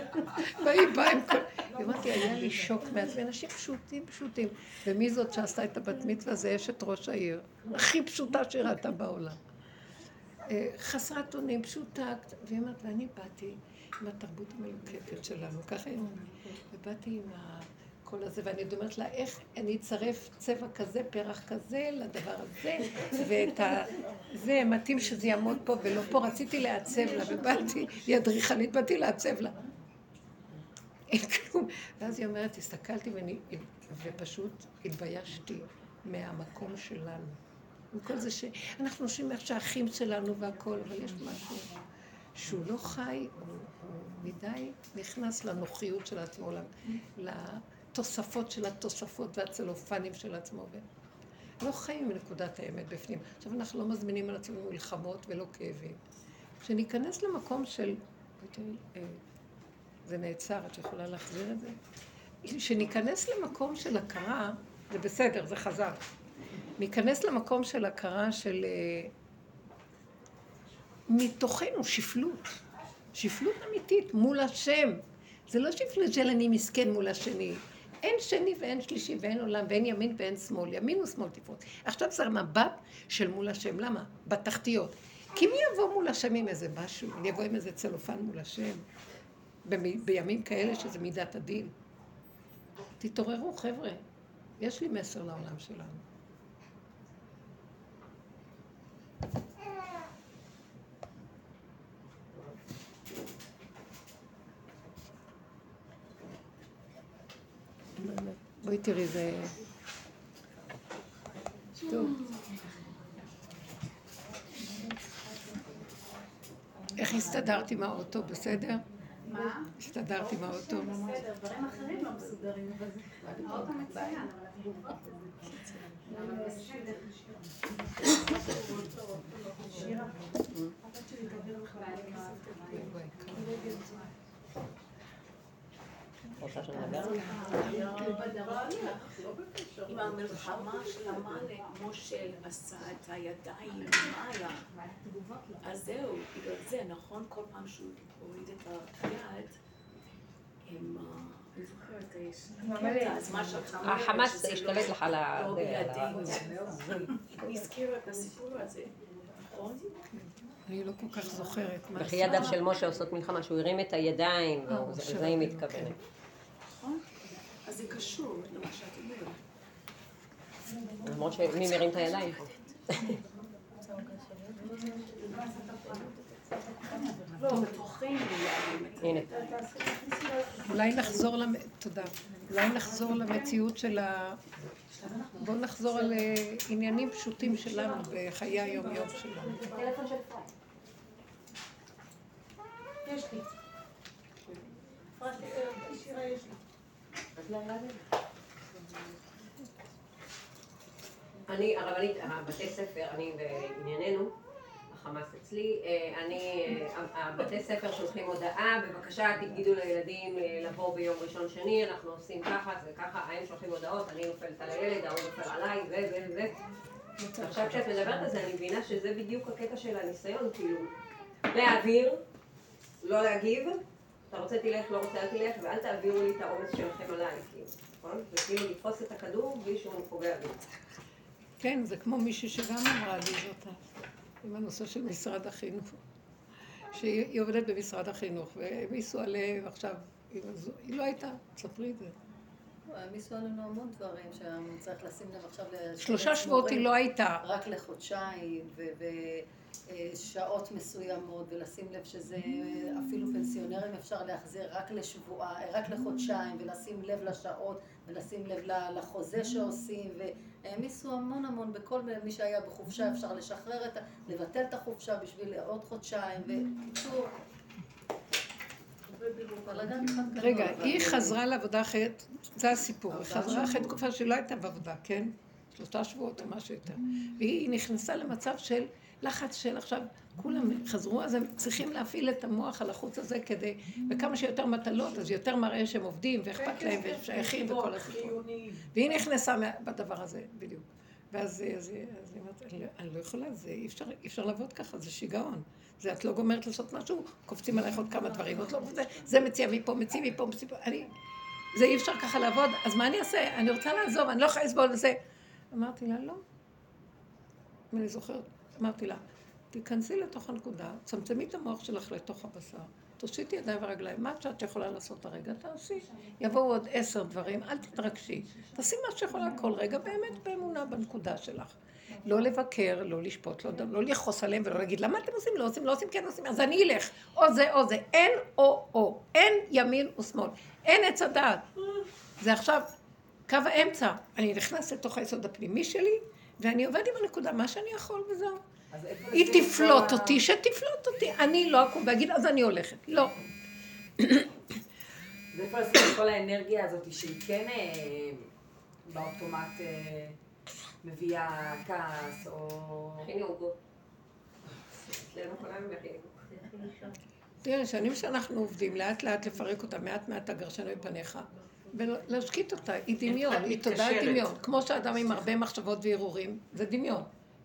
והיא באה עם כל... היא אמרת לי, היה לי שוק מעצמי, אנשים פשוטים, פשוטים. ומי זאת שעשתה את הבת מצווה? זה אשת ראש העיר. הכי פשוטה שראתה בעולם. אה, חסרת אונים, פשוטה, והיא אמרת, ואני באתי עם התרבות המלוקקת שלנו, ככה היא אומרת, ובאתי עם הקול הזה, ואני אומרת לה, איך אני אצרף צבע כזה, פרח כזה, לדבר הזה, ואת ה... זה מתאים שזה יעמוד פה ולא פה, רציתי לעצב לה, ובאתי, היא אדריכלית, באתי לעצב לה. ואז היא אומרת, הסתכלתי ואני, ופשוט התביישתי מהמקום שלנו. וכל זה שאנחנו חושבים איך שהאחים שלנו והכול, אבל יש משהו שהוא לא חי, הוא, הוא מדי נכנס לנוחיות של עצמו, לתוספות של התוספות והצלופנים של עצמו. לא חיים מנקודת האמת בפנים. עכשיו אנחנו לא מזמינים על עצמנו מלחמות ולא כאבים. כשניכנס למקום של... אה, זה נעצר, את יכולה להחזיר את זה? כשניכנס למקום של הכרה, זה בסדר, זה חזר. ניכנס למקום של הכרה של... אה, מתוכנו שפלות. שפלות אמיתית מול השם. זה לא שפלות של אני מסכן מול השני. אין שני ואין שלישי ואין עולם ואין ימין ואין שמאל. ימין ושמאל תפרוט. עכשיו זה מבט של מול השם. למה? בתחתיות. כי מי יבוא מול השם עם איזה משהו? אני אבוא עם איזה צלופן מול השם? בימים כאלה שזה מידת הדין. תתעוררו, חבר'ה. יש לי מסר לעולם שלנו. בואי תראי, זה... טוב. איך הסתדרת עם האוטו, בסדר? מה? הסתדרת עם האוטו. בסדר, דברים אחרים לא מסודרים, אבל האוטו מצוין. שירה, לך רוצה שנדבר? עם המלחמה של המאלק, מושל עשה את הידיים למעלה. אז זהו, בגלל זה, נכון? כל פעם שהוא הוריד את היד, הם... זוכרת, אז מה החמאס השתלט לך על ה... הזה, נכון? אני לא כל כך זוכרת. וכי ידיו של משה עושות מלחמה, שהוא הרים את הידיים, לזה היא מתכוונת. אז זה קשור למה שאת אומרת. למרות שמי מרים את הידיים פה? לא. אולי נחזור, תודה. אולי נחזור למציאות של ה... בואו נחזור על אה, עניינים פשוטים שלנו בחיי היום-יום שלנו. יש לי. אני, הרבנית, הבתי ספר, אני בענייננו, החמאס אצלי, אה, אני, אה, הבתי ספר שולחים הודעה, בבקשה תגידו לילדים אה, לבוא ביום ראשון שני, אנחנו עושים ככה, זה ככה, הם שולחים הודעות, אני נופלת על הילד, ההוא נופל עליי, ו... ו... ו... עכשיו כשאת מדברת על זה, אני מבינה שזה בדיוק הקטע של הניסיון, כאילו, להעביר, לא להגיב, אתה רוצה תלך, לא רוצה אל תלך, ואל תעבירו לי את העומס שלכם עליי, כאילו, נכון? זה כאילו לתפוס את הכדור בלי שהוא פוגע בי. כן, זה כמו מישהי שגם אמרה לי זאת, עם הנושא של משרד החינוך. שהיא עובדת במשרד החינוך, והעמיסו עליהם עכשיו, היא לא הייתה, תספרי את זה. העמיסו עלינו המון דברים שצריך לשים לב עכשיו. שלושה שבועות היא לא הייתה. רק לחודשיים, שעות מסוימות, ולשים לב שזה אפילו פנסיונרים אפשר להחזיר רק לשבועה, רק לחודשיים, ולשים לב לשעות, ולשים לב לחוזה שעושים, והעמיסו המון המון בכל מי שהיה בחופשה אפשר לשחרר את ה... לבטל את החופשה בשביל עוד חודשיים, וקיצור... רגע, היא חזרה לעבודה אחרת, זה הסיפור, היא חזרה אחרי תקופה שהיא לא הייתה בעבודה, כן? שלושה שבועות או משהו יותר. והיא נכנסה למצב של לחץ של עכשיו, כולם חזרו, אז הם צריכים להפעיל את המוח על החוץ הזה כדי, וכמה שיותר מטלות, אז יותר מראה שהם עובדים, ואכפת להם, והם שייכים וכל הסיפור. והיא נכנסה בדבר הזה, בדיוק. ואז היא אומרת, אני לא יכולה, זה אי אפשר, אי אפשר לעבוד ככה, זה שיגעון. זה את לא גומרת לעשות משהו, קופצים עלייך עוד כמה דברים, עוד לא, זה, זה מציע מפה, מציע מפה, מציע מפה, אני, זה אי אפשר ככה לעבוד, אז מה אני אעשה? אני רוצה לעזוב, אני לא יכולה לסבול את זה. אמרתי לה, לא. אני זוכרת, אמרתי לה, תיכנסי לתוך הנקודה, צמצמי את המוח שלך לתוך הבשר, תושיטי ידיים ורגליים, מה שאת יכולה לעשות הרגע, תעשי. יבואו עוד עשר דברים, אל תתרגשי. תעשי מה שיכולה כל רגע, באמת באמונה בנקודה שלך. לא לבקר, לא לשפוט, לא, לא לכעוס עליהם ולא להגיד, למה אתם עושים, לא עושים, לא עושים, כן עושים, אז אני אלך. או זה או זה. אין או-או. אין ימין ושמאל. אין עץ הדעת. זה עכשיו קו האמצע. אני נכנס לתוך היסוד הפנימי שלי, ואני עובד עם הנקודה, מה שאני יכול וזהו. היא תפלוט אותי, שתפלוט אותי. אני לא אקום ואגיד, אז אני הולכת. לא. [coughs] ואיפה לשים את כל האנרגיה הזאת שהיא כן אה, באוטומט אה, מביאה כעס או... תראה, שנים שאנחנו עובדים, לאט לאט לפרק אותה, מעט מעט הגרשנו מפניך, ולהשקיט אותה, היא דמיון, היא תודעה דמיון. כמו שאדם עם הרבה מחשבות והרהורים, זה דמיון.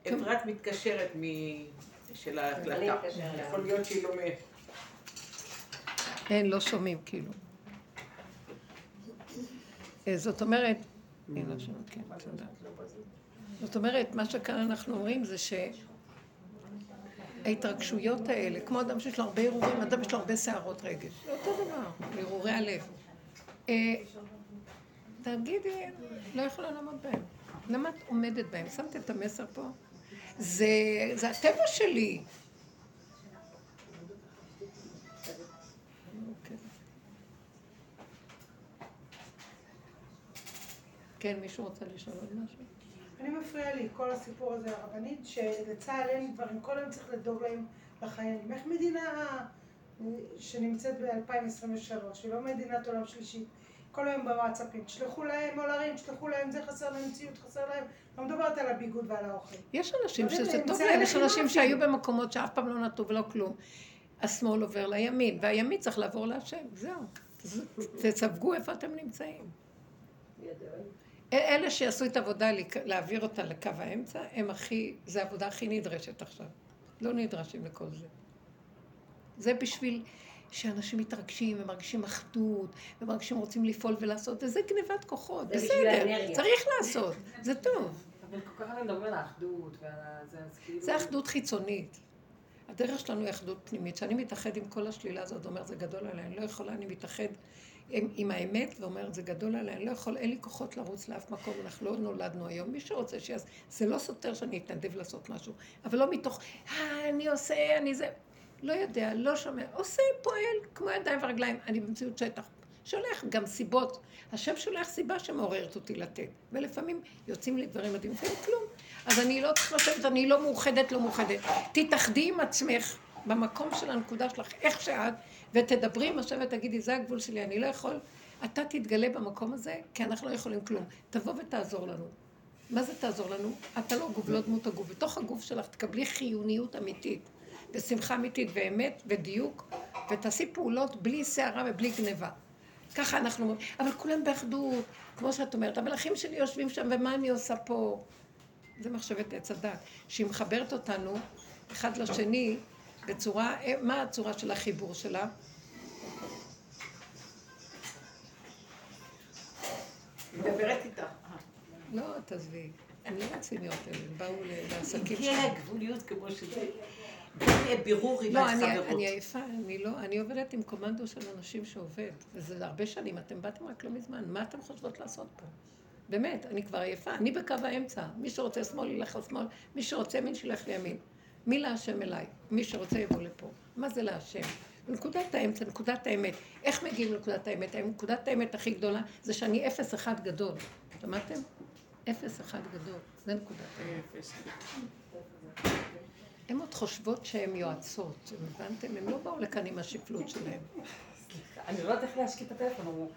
אפרת מתקשרת של ההקלטה. יכול להיות שהיא לא מ... אין, לא שומעים, כאילו. אה, זאת אומרת, אין לא שומעים, כן, תודה. זאת אומרת, מה שכאן אנחנו אומרים זה שההתרגשויות האלה, כמו אדם שיש לו הרבה הרהורים, אדם יש לו הרבה שערות רגש, זה אותו דבר, הרהורי הלב. אה, תגידי, לא יכולה לעמוד בהם. למה את עומדת בהם? שמת את המסר פה? זה, זה הטבע שלי. כן, מישהו רוצה לשאול עוד משהו? אני מפריע לי כל הסיפור הזה, הרבנית, שלצה"ל אין דברים, כל היום צריך לדאוג להם לחיילים. איך מדינה שנמצאת ב-2023, ולא מדינת עולם שלישית, כל היום בוואטסאפים, תשלחו להם מולרים, תשלחו להם זה חסר להם ציוד, חסר להם, לא מדברת על הביגוד ועל האוכל. יש אנשים שזה טוב להם, יש אנשים שהיו במקומות שאף פעם לא נטו ולא כלום. השמאל עובר לימין, והימין צריך לעבור להשם, זהו. תסווגו איפה אתם נמצאים. אלה שיעשו את העבודה להעביר אותה לקו האמצע, הם הכי, זה העבודה הכי נדרשת עכשיו. לא נדרשים לכל זה. זה בשביל שאנשים מתרגשים ומרגישים אחדות, ומרגישים רוצים לפעול ולעשות, וזה גניבת כוחות, בסדר, צריך לעשות, זה טוב. אבל כל כך הרבה מדברים על האחדות ועל זה, אז כאילו... זה אחדות חיצונית. הדרך שלנו היא אחדות פנימית. כשאני מתאחד עם כל השלילה הזאת, אומר, זה גדול עליי, אני לא יכולה, אני מתאחד עם, עם האמת, ואומר, זה גדול עליי, אני לא יכול, אין לי כוחות לרוץ לאף מקום, אנחנו לא נולדנו היום. מי שרוצה שיעשה, זה לא סותר שאני אתנדב לעשות משהו, אבל לא מתוך, אה, אני עושה, אני זה. לא יודע, לא שומע, עושה, פועל, כמו ידיים ורגליים. אני במציאות שטח. שולח גם סיבות. השם שולח סיבה שמעוררת אותי לתת. ולפעמים יוצאים לי דברים מדהים, ואין כלום. אז אני לא צריכה לשבת, אני לא מאוחדת, לא מאוחדת. תתאחדי עם עצמך במקום של הנקודה שלך, איך שאת, ותדברי עם השם ותגידי, זה הגבול שלי, אני לא יכול. אתה תתגלה במקום הזה, כי אנחנו לא יכולים כלום. תבוא ותעזור לנו. מה זה תעזור לנו? אתה לא גוף, לא דמות הגוף. בתוך הגוף שלך תקבלי חיוניות אמיתית. ושמחה אמיתית ואמת ודיוק, ותעשי פעולות בלי סערה ובלי גניבה. ככה אנחנו אומרים, אבל כולם באחדות, כמו שאת אומרת, המלאכים שלי יושבים שם, ומה אני עושה פה? זה מחשבת עץ הדת, שהיא מחברת אותנו אחד לשני בצורה, מה הצורה של החיבור שלה? מדברת איתה. לא, תעזבי. אני לא רציניות, הם באו לעסקים שלהם. הגיעה לגבוליות כמו שזה. בירור עם לא, אני, אני עייפה, אני לא, אני עובדת עם קומנדו של אנשים שעובד, וזה הרבה שנים, אתם באתם רק לא מזמן, מה אתם חושבות לעשות פה? באמת, אני כבר עייפה, אני בקו האמצע, מי שרוצה שמאל ילך לשמאל, מי שרוצה ימין שילך לימין. מי להשם אליי? מי שרוצה יבוא לפה. מה זה להשם? נקודת האמצע, נקודת האמת. איך מגיעים לנקודת האמת? נקודת האמת הכי גדולה זה שאני אפס אחד גדול. שמעתם? אפס אחד גדול. זה נקודת האמת. הן עוד חושבות שהן יועצות, הבנתם? הן לא באו לכאן עם השפלות שלהן. אני לא יודעת איך להשקיט את הטלפון,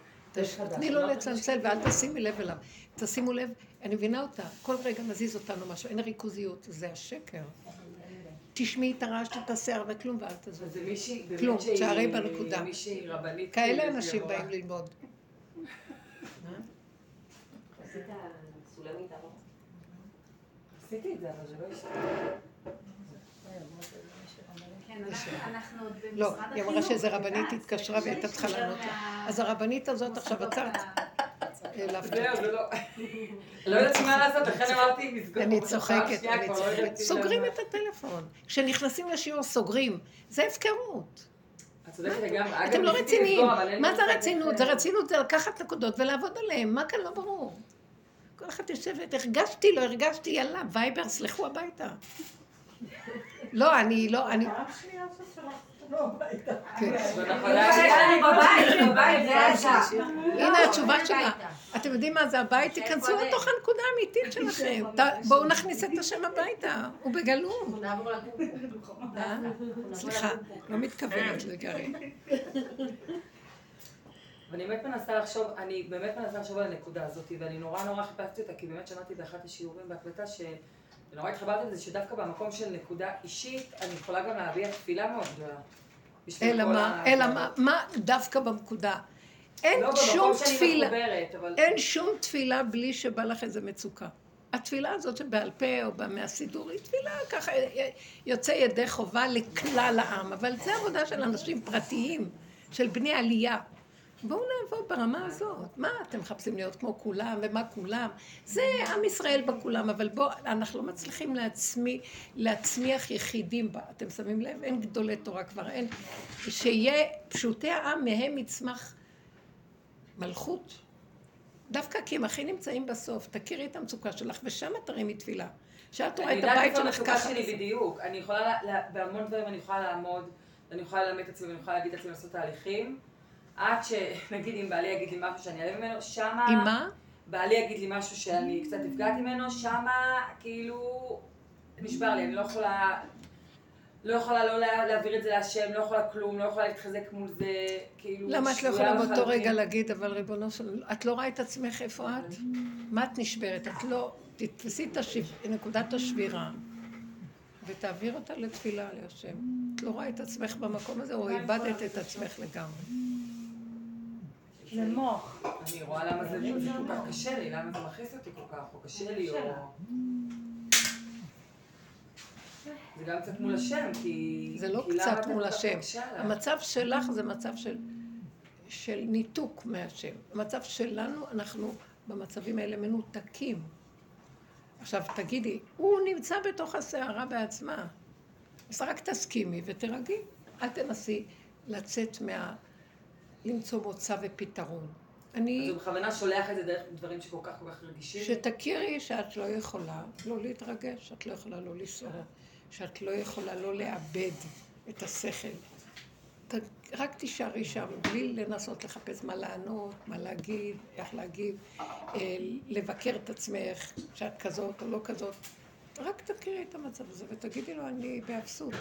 תני לו לצלצל ואל תשימי לב אליו. תשימו לב, אני מבינה אותה, כל רגע מזיז אותנו משהו, אין ריכוזיות, זה השקר. תשמעי את הרעש, תעשה הרבה כלום ואל תזוז. כלום, תשארי בנקודה. כאלה אנשים באים ללמוד. [laughs] עשיתי את זה, אבל זה לא השתנה. כן, לא, היא אמרה שאיזה רבנית התקשרה והייתה צריכה לענות לה. אז הרבנית הזאת עכשיו עצרת. זהו, זה לא... לא יודעת מה לעשות, לכן אמרתי מסגור. אני צוחקת, אני צוחקת. סוגרים את הטלפון. כשנכנסים לשיעור סוגרים. זה הפקרות. אתם לא רציניים. מה זה רצינות? זה רצינות זה לקחת נקודות ולעבוד עליהן. מה כאן לא ברור? כל אחת יושבת, הרגשתי, לא הרגשתי, יאללה, וייבר, סלחו הביתה. לא, אני לא, אני... הנה התשובה שלה. אתם יודעים מה זה הבית? תיכנסו לתוך הנקודה האמיתית שלכם. בואו נכניס את השם הביתה, הוא בגלום. סליחה, לא מתכוונת לגרעין. [laughs] ואני באמת מנסה לחשוב, אני באמת מנסה לחשוב על הנקודה הזאת, ואני נורא נורא חיפשתי אותה, כי באמת שמעתי באחת השיעורים בהקלטה ש... ונורא התחברתי לזה שדווקא במקום של נקודה אישית, אני יכולה גם להביע תפילה מאוד גדולה. אלא מה, אלא מה, מה דווקא במקודה? אין לא שום תפילה, מחוברת, אבל... אין שום תפילה בלי שבא לך איזה מצוקה. התפילה הזאת שבעל פה או מהסידור היא תפילה ככה יוצא ידי חובה לכלל העם, אבל זה עבודה של אנשים פרטיים, של בני עלייה. בואו נעבוד ברמה הזאת. מה, אתם מחפשים להיות כמו כולם, ומה כולם? זה עם ישראל בכולם, אבל בואו, אנחנו לא מצליחים להצמי, להצמיח יחידים בה. אתם שמים לב? אין גדולי תורה כבר, אין. שיהיה פשוטי העם, מהם יצמח מלכות. דווקא כי הם הכי נמצאים בסוף. תכירי את המצוקה שלך, ושם תרימי תפילה. שאת רואה את הבית שלך ככה. אני יודעת איפה המצוקה שלי בדיוק. אני יכולה, בהמון דברים אני יכולה לעמוד, אני יכולה ללמד את עצמי, ואני יכולה להגיד לעצמי לעשות תהליכים. עד שנגיד [laughs] אם בעלי יגיד לי משהו שאני אעלה ממנו, שמה... עם מה? בעלי יגיד לי משהו שאני קצת נפגעתי ממנו, שמה כאילו נשבר לי, אני לא יכולה... לא יכולה לא להעביר את זה להשם, לא יכולה כלום, לא יכולה להתחזק מול זה, כאילו... למה את לא יכולה באותו רגע להגיד, אבל ריבונו של... את לא רואה את עצמך איפה את? מה את נשברת? את לא... תתפסי את נקודת השבירה ותעביר אותה לתפילה להשם. את לא רואה את עצמך במקום הזה, או איבדת את עצמך לגמרי. זה מוח. אני רואה למה זה כל כך קשה לי, למה זה מכעיס אותי כל כך, או קשה לי, או... זה גם קצת מול השם, כי... זה לא קצת מול השם. המצב שלך זה מצב של, של ניתוק מהשם. המצב שלנו, אנחנו במצבים האלה מנותקים. עכשיו תגידי, הוא נמצא בתוך הסערה בעצמה. אז רק תסכימי ותרגי. אל תנסי לצאת מה... למצוא מוצא ופתרון. אני... אז הוא בכוונה שולח את זה דרך דברים שכל כך כל כך רגישים? שתכירי שאת לא יכולה לא להתרגש, שאת לא יכולה לא לסעור, שאת לא יכולה לא לאבד את השכל. ת... רק תישארי שם, בלי לנסות לחפש מה לענות, מה להגיד, איך להגיב, אה, לבקר את עצמך, שאת כזאת או לא כזאת. רק תכירי את המצב הזה ותגידי לו, אני באבסוט.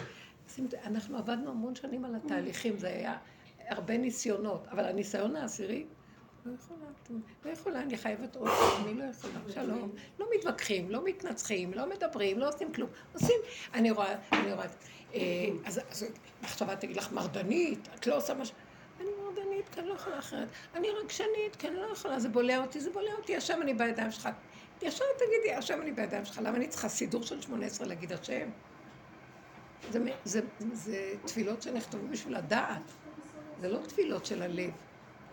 אנחנו עבדנו המון שנים על התהליכים, זה היה הרבה ניסיונות, אבל הניסיון העשירי, לא יכולה, לא יכולה, אני חייבת עוד אני לא יכולה, שלום. לא מתווכחים, לא מתנצחים, לא מדברים, לא עושים כלום. עושים, אני רואה, אני רואה, אה, אז, אז מחשבה תגיד לך, מרדנית, את לא עושה משהו. אני מרדנית, כי אני לא יכולה אחרת. אני רגשנית, כי אני לא יכולה, זה בולע אותי, זה בולע אותי, השם אני בידיים שלך. ישר תגידי, השם אני בידיים שלך, למה אני צריכה סידור של שמונה עשרה להגיד השם? זה, זה, זה תפילות שנכתבו בשביל הדעת. זה לא תפילות של הלב.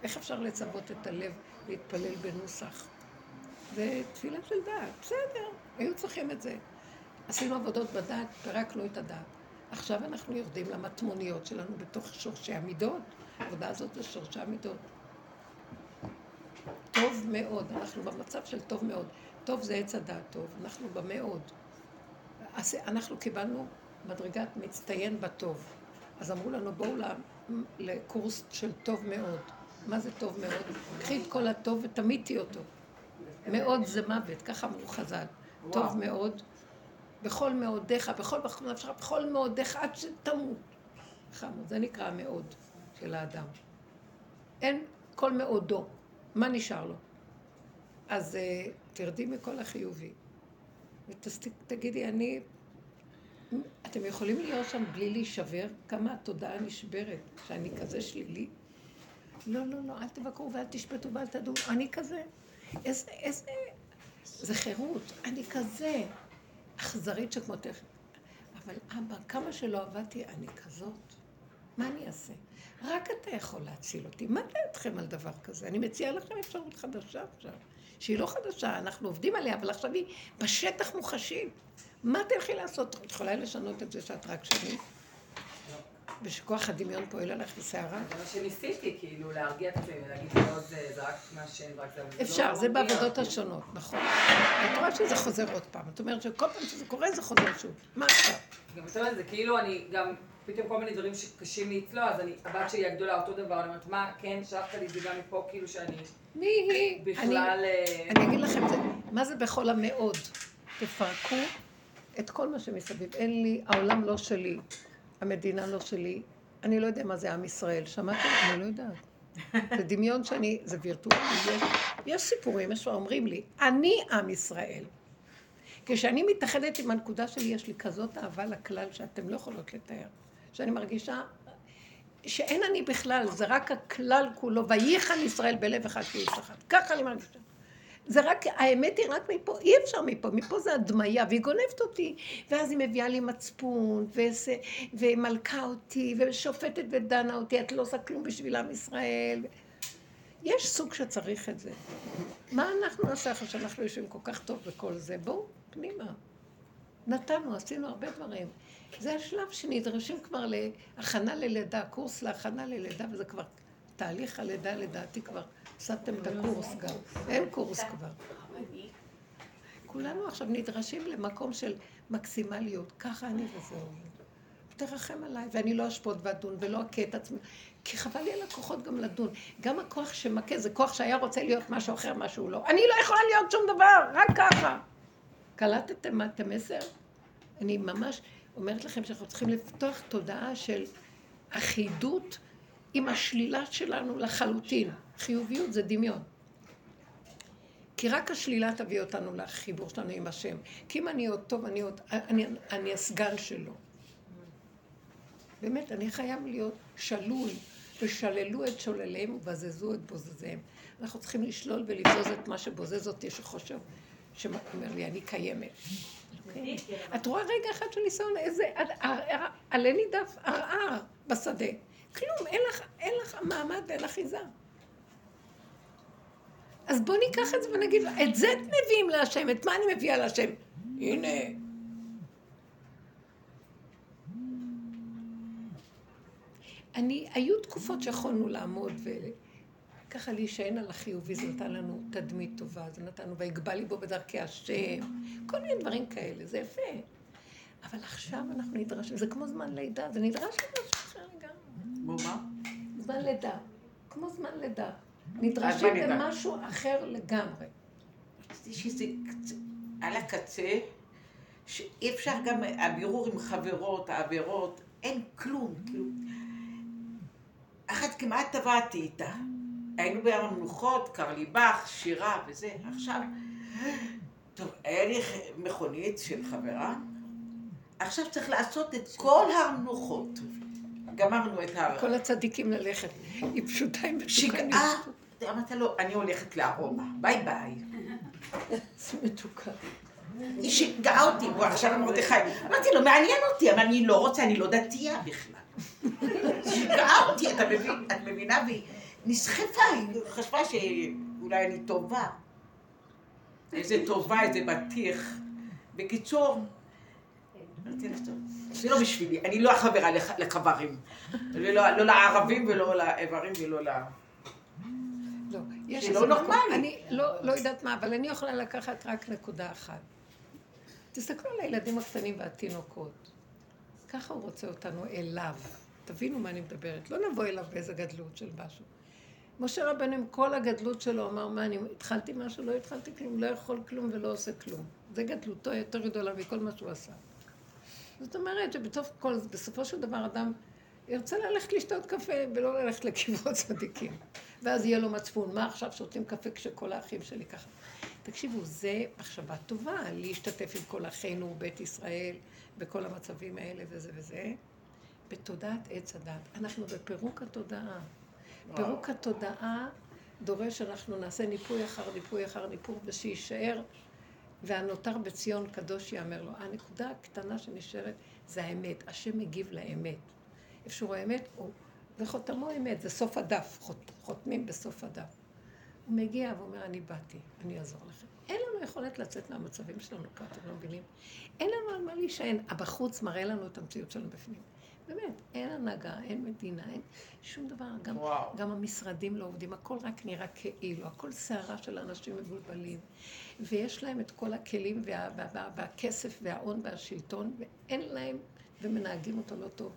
איך אפשר לצוות את הלב להתפלל בנוסח? זה תפילה של דעת, בסדר, היו צריכים את זה. עשינו עבודות בדעת, פירקנו את הדעת. עכשיו אנחנו יורדים למטמוניות שלנו בתוך שורשי המידות. העבודה הזאת זה שורשי המידות. טוב מאוד, אנחנו במצב של טוב מאוד. טוב זה עץ הדעת טוב, אנחנו במאוד. אנחנו קיבלנו מדרגת מצטיין בטוב. אז אמרו לנו, בואו לקורס של טוב מאוד. מה זה טוב מאוד? קחי את כל הטוב ותמיתי אותו. מאוד זה מוות, ככה אמרו חז"ל. טוב מאוד, בכל מאודיך, בכל נפשך, בכל מאודיך עד שתמות. חמוד, זה נקרא מאוד של האדם. אין כל מאודו, מה נשאר לו? אז uh, תרדי מכל החיובי ותגידי, אני אתם יכולים להיות שם בלי להישבר? כמה התודעה נשברת שאני כזה שלילי? לא, לא, לא, אל תבקרו ואל תשפטו ואל תדעו, אני כזה. איזה, איזה... זה חירות, אני כזה. אכזרית שכמותך. אבל אבא, כמה שלא עבדתי, אני כזאת. מה אני אעשה? רק אתה יכול להציל אותי. מה דעתכם על דבר כזה? אני מציעה לכם אפשרות חדשה עכשיו, שהיא לא חדשה, אנחנו עובדים עליה, אבל עכשיו היא בשטח מוחשית. מה תלכי לעשות? את יכולה לשנות את זה שאת רק שלי? ושכוח הדמיון פועל עליך בסערה? זה מה שניסיתי, כאילו, להרגיע את עצמי ולהגיד לא, זה רק מהשם, רק זה... לא אפשר, זה בעבודות השונות, נכון. את רואה שזה חוזר עוד פעם. את אומרת שכל פעם שזה קורה זה חוזר שוב. מה עכשיו? גם את אומרת, זה כאילו אני גם, פתאום כל מיני דברים שקשים לי אצלו, אז אני, הבת שלי הגדולה אותו דבר, אני אומרת, מה, כן, שלחת לי את זה גם מפה, כאילו שאני... מי היא? בכלל... אה, אני אגיד לכם, מה זה בכל המאוד? תפרקו את כל מה שמסביב. אין לי, העולם לא שלי. המדינה לא שלי, אני לא יודע מה זה עם ישראל, שמעתם? אני לא יודעת. זה דמיון שאני, זה וירטואלי, יש, יש סיפורים, יש אומרים לי, אני עם ישראל. כשאני מתאחדת עם הנקודה שלי, יש לי כזאת אהבה לכלל שאתם לא יכולות לתאר. שאני מרגישה שאין אני בכלל, זה רק הכלל כולו, וייחן ישראל בלב אחד כאיש אחד. ככה אני מרגישה. זה רק, האמת היא רק מפה, אי אפשר מפה, מפה זה הדמיה, והיא גונבת אותי. ואז היא מביאה לי מצפון, וזה, ומלכה אותי, ושופטת ודנה אותי, את לא עושה כלום בשביל עם ישראל. יש סוג שצריך את זה. מה אנחנו נעשה אחרי שאנחנו יושבים כל כך טוב בכל זה? בואו, פנימה. נתנו, עשינו הרבה דברים. זה השלב שנדרשים כבר להכנה ללידה, קורס להכנה ללידה, וזה כבר תהליך הלידה לדעתי כבר. הפסדתם את הקורס גם. אין קורס כבר. כולנו עכשיו נדרשים למקום של מקסימליות. ככה אני וזהו. תרחם עליי, ואני לא אשפוט ואדון ולא אכה את עצמי. כי חבל לי על הכוחות גם לדון. גם הכוח שמכה זה כוח שהיה רוצה להיות משהו אחר, משהו לא. אני לא יכולה להיות שום דבר, רק ככה. קלטתם את המסר? אני ממש אומרת לכם שאנחנו צריכים לפתוח תודעה של אחידות עם השלילה שלנו לחלוטין. חיוביות זה דמיון. כי רק השלילה תביא אותנו לחיבור שלנו עם השם. כי אם אני עוד טוב, אני עוד... אני, אני הסגן שלו. באמת, אני חייב להיות שלול, ושללו את שולליהם ובזזו את בוזזיהם. אנחנו צריכים לשלול ולבזוז את מה שבוזז אותי, שחושב, שאומר לי, אני קיימת. אוקיי? את רואה רגע אחד של ניסיון, איזה עלה נידף ערער בשדה. כלום, אין לך, אין לך מעמד ואין אחיזה. אז בואו ניקח את זה ונגיד, את זה מביאים להשם, את מה אני מביאה להשם? הנה. אני, היו תקופות שיכולנו לעמוד וככה להישען על החיובי, זה נתן לנו תדמית טובה, זה נתנו, ויגבה ליבו בדרכי השם, כל מיני דברים כאלה, זה יפה. אבל עכשיו אנחנו נדרשים, זה כמו זמן לידה, זה נדרש למשהו כמו מה? זמן לידה. כמו זמן לידה. נדרשים למשהו אחר לגמרי. רציתי שזה על הקצה, שאי אפשר גם, הבירור עם חברות, העבירות, אין כלום, כאילו. אחת כמעט טבעתי איתה. היינו בים המנוחות, קר לי בך, שירה וזה. עכשיו, טוב, היה לי מכונית של חברה, עכשיו צריך לעשות את כל המנוחות. גמרנו את ה... כל הצדיקים ללכת. היא פשוטה עם מתוקה. אמרת לו, אני הולכת לארומה, ביי ביי. זה מתוקה. היא שיגעה אותי, בוא עכשיו מרדכי. אמרתי לו, מעניין אותי, אבל אני לא רוצה, אני לא דתייה בכלל. שיגעה אותי, אתה מבין, את מבינה? והיא נסחפה, היא חשבה שאולי אני טובה. איזה טובה, איזה בטיח. בקיצור, זה לא בשבילי, אני לא החברה לקברים. לא לערבים ולא לאיברים ולא ל... לא, יש איזה לא מקום, אני לא, לא יודעת מה, אבל אני יכולה לקחת רק נקודה אחת. תסתכלו על הילדים הקטנים והתינוקות. ככה הוא רוצה אותנו אליו. תבינו מה אני מדברת. לא נבוא אליו באיזה גדלות של משהו. משה רבנו עם כל הגדלות שלו אמר, מה, אני התחלתי משהו, לא התחלתי כלום, לא יכול כלום ולא עושה כלום. זה גדלותו יותר גדולה מכל מה שהוא עשה. זאת אומרת שבסופו של דבר אדם ירצה ללכת לשתות קפה ולא ללכת לקברות צדיקים. ואז יהיה לו מצפון, מה עכשיו שותים קפה כשכל האחים שלי ככה? תקשיבו, זה מחשבה טובה, להשתתף עם כל אחינו, בית ישראל, בכל המצבים האלה וזה וזה. בתודעת עץ הדת. אנחנו בפירוק התודעה. פירוק התודעה דורש שאנחנו נעשה ניפוי אחר ניפוי אחר ניפוי, ושיישאר והנותר בציון קדוש יאמר לו. הנקודה הקטנה שנשארת זה האמת. השם מגיב לאמת. איפה שהוא רואה אמת, הוא... וחותמו אמת, זה סוף הדף, חות, חותמים בסוף הדף. הוא מגיע ואומר, אני באתי, אני אעזור לכם. אין לנו יכולת לצאת מהמצבים שלנו, כי אתם לא מבינים. אין לנו על מה להישען. הבחוץ מראה לנו את המציאות שלנו בפנים. באמת, אין הנהגה, אין מדינה, אין שום דבר. גם, גם המשרדים לא עובדים, הכל רק נראה כאילו, הכל סערה של אנשים מבולבלים. ויש להם את כל הכלים וה, וה, וה, והכסף וההון והשלטון, ואין להם, ומנהגים אותו לא טוב.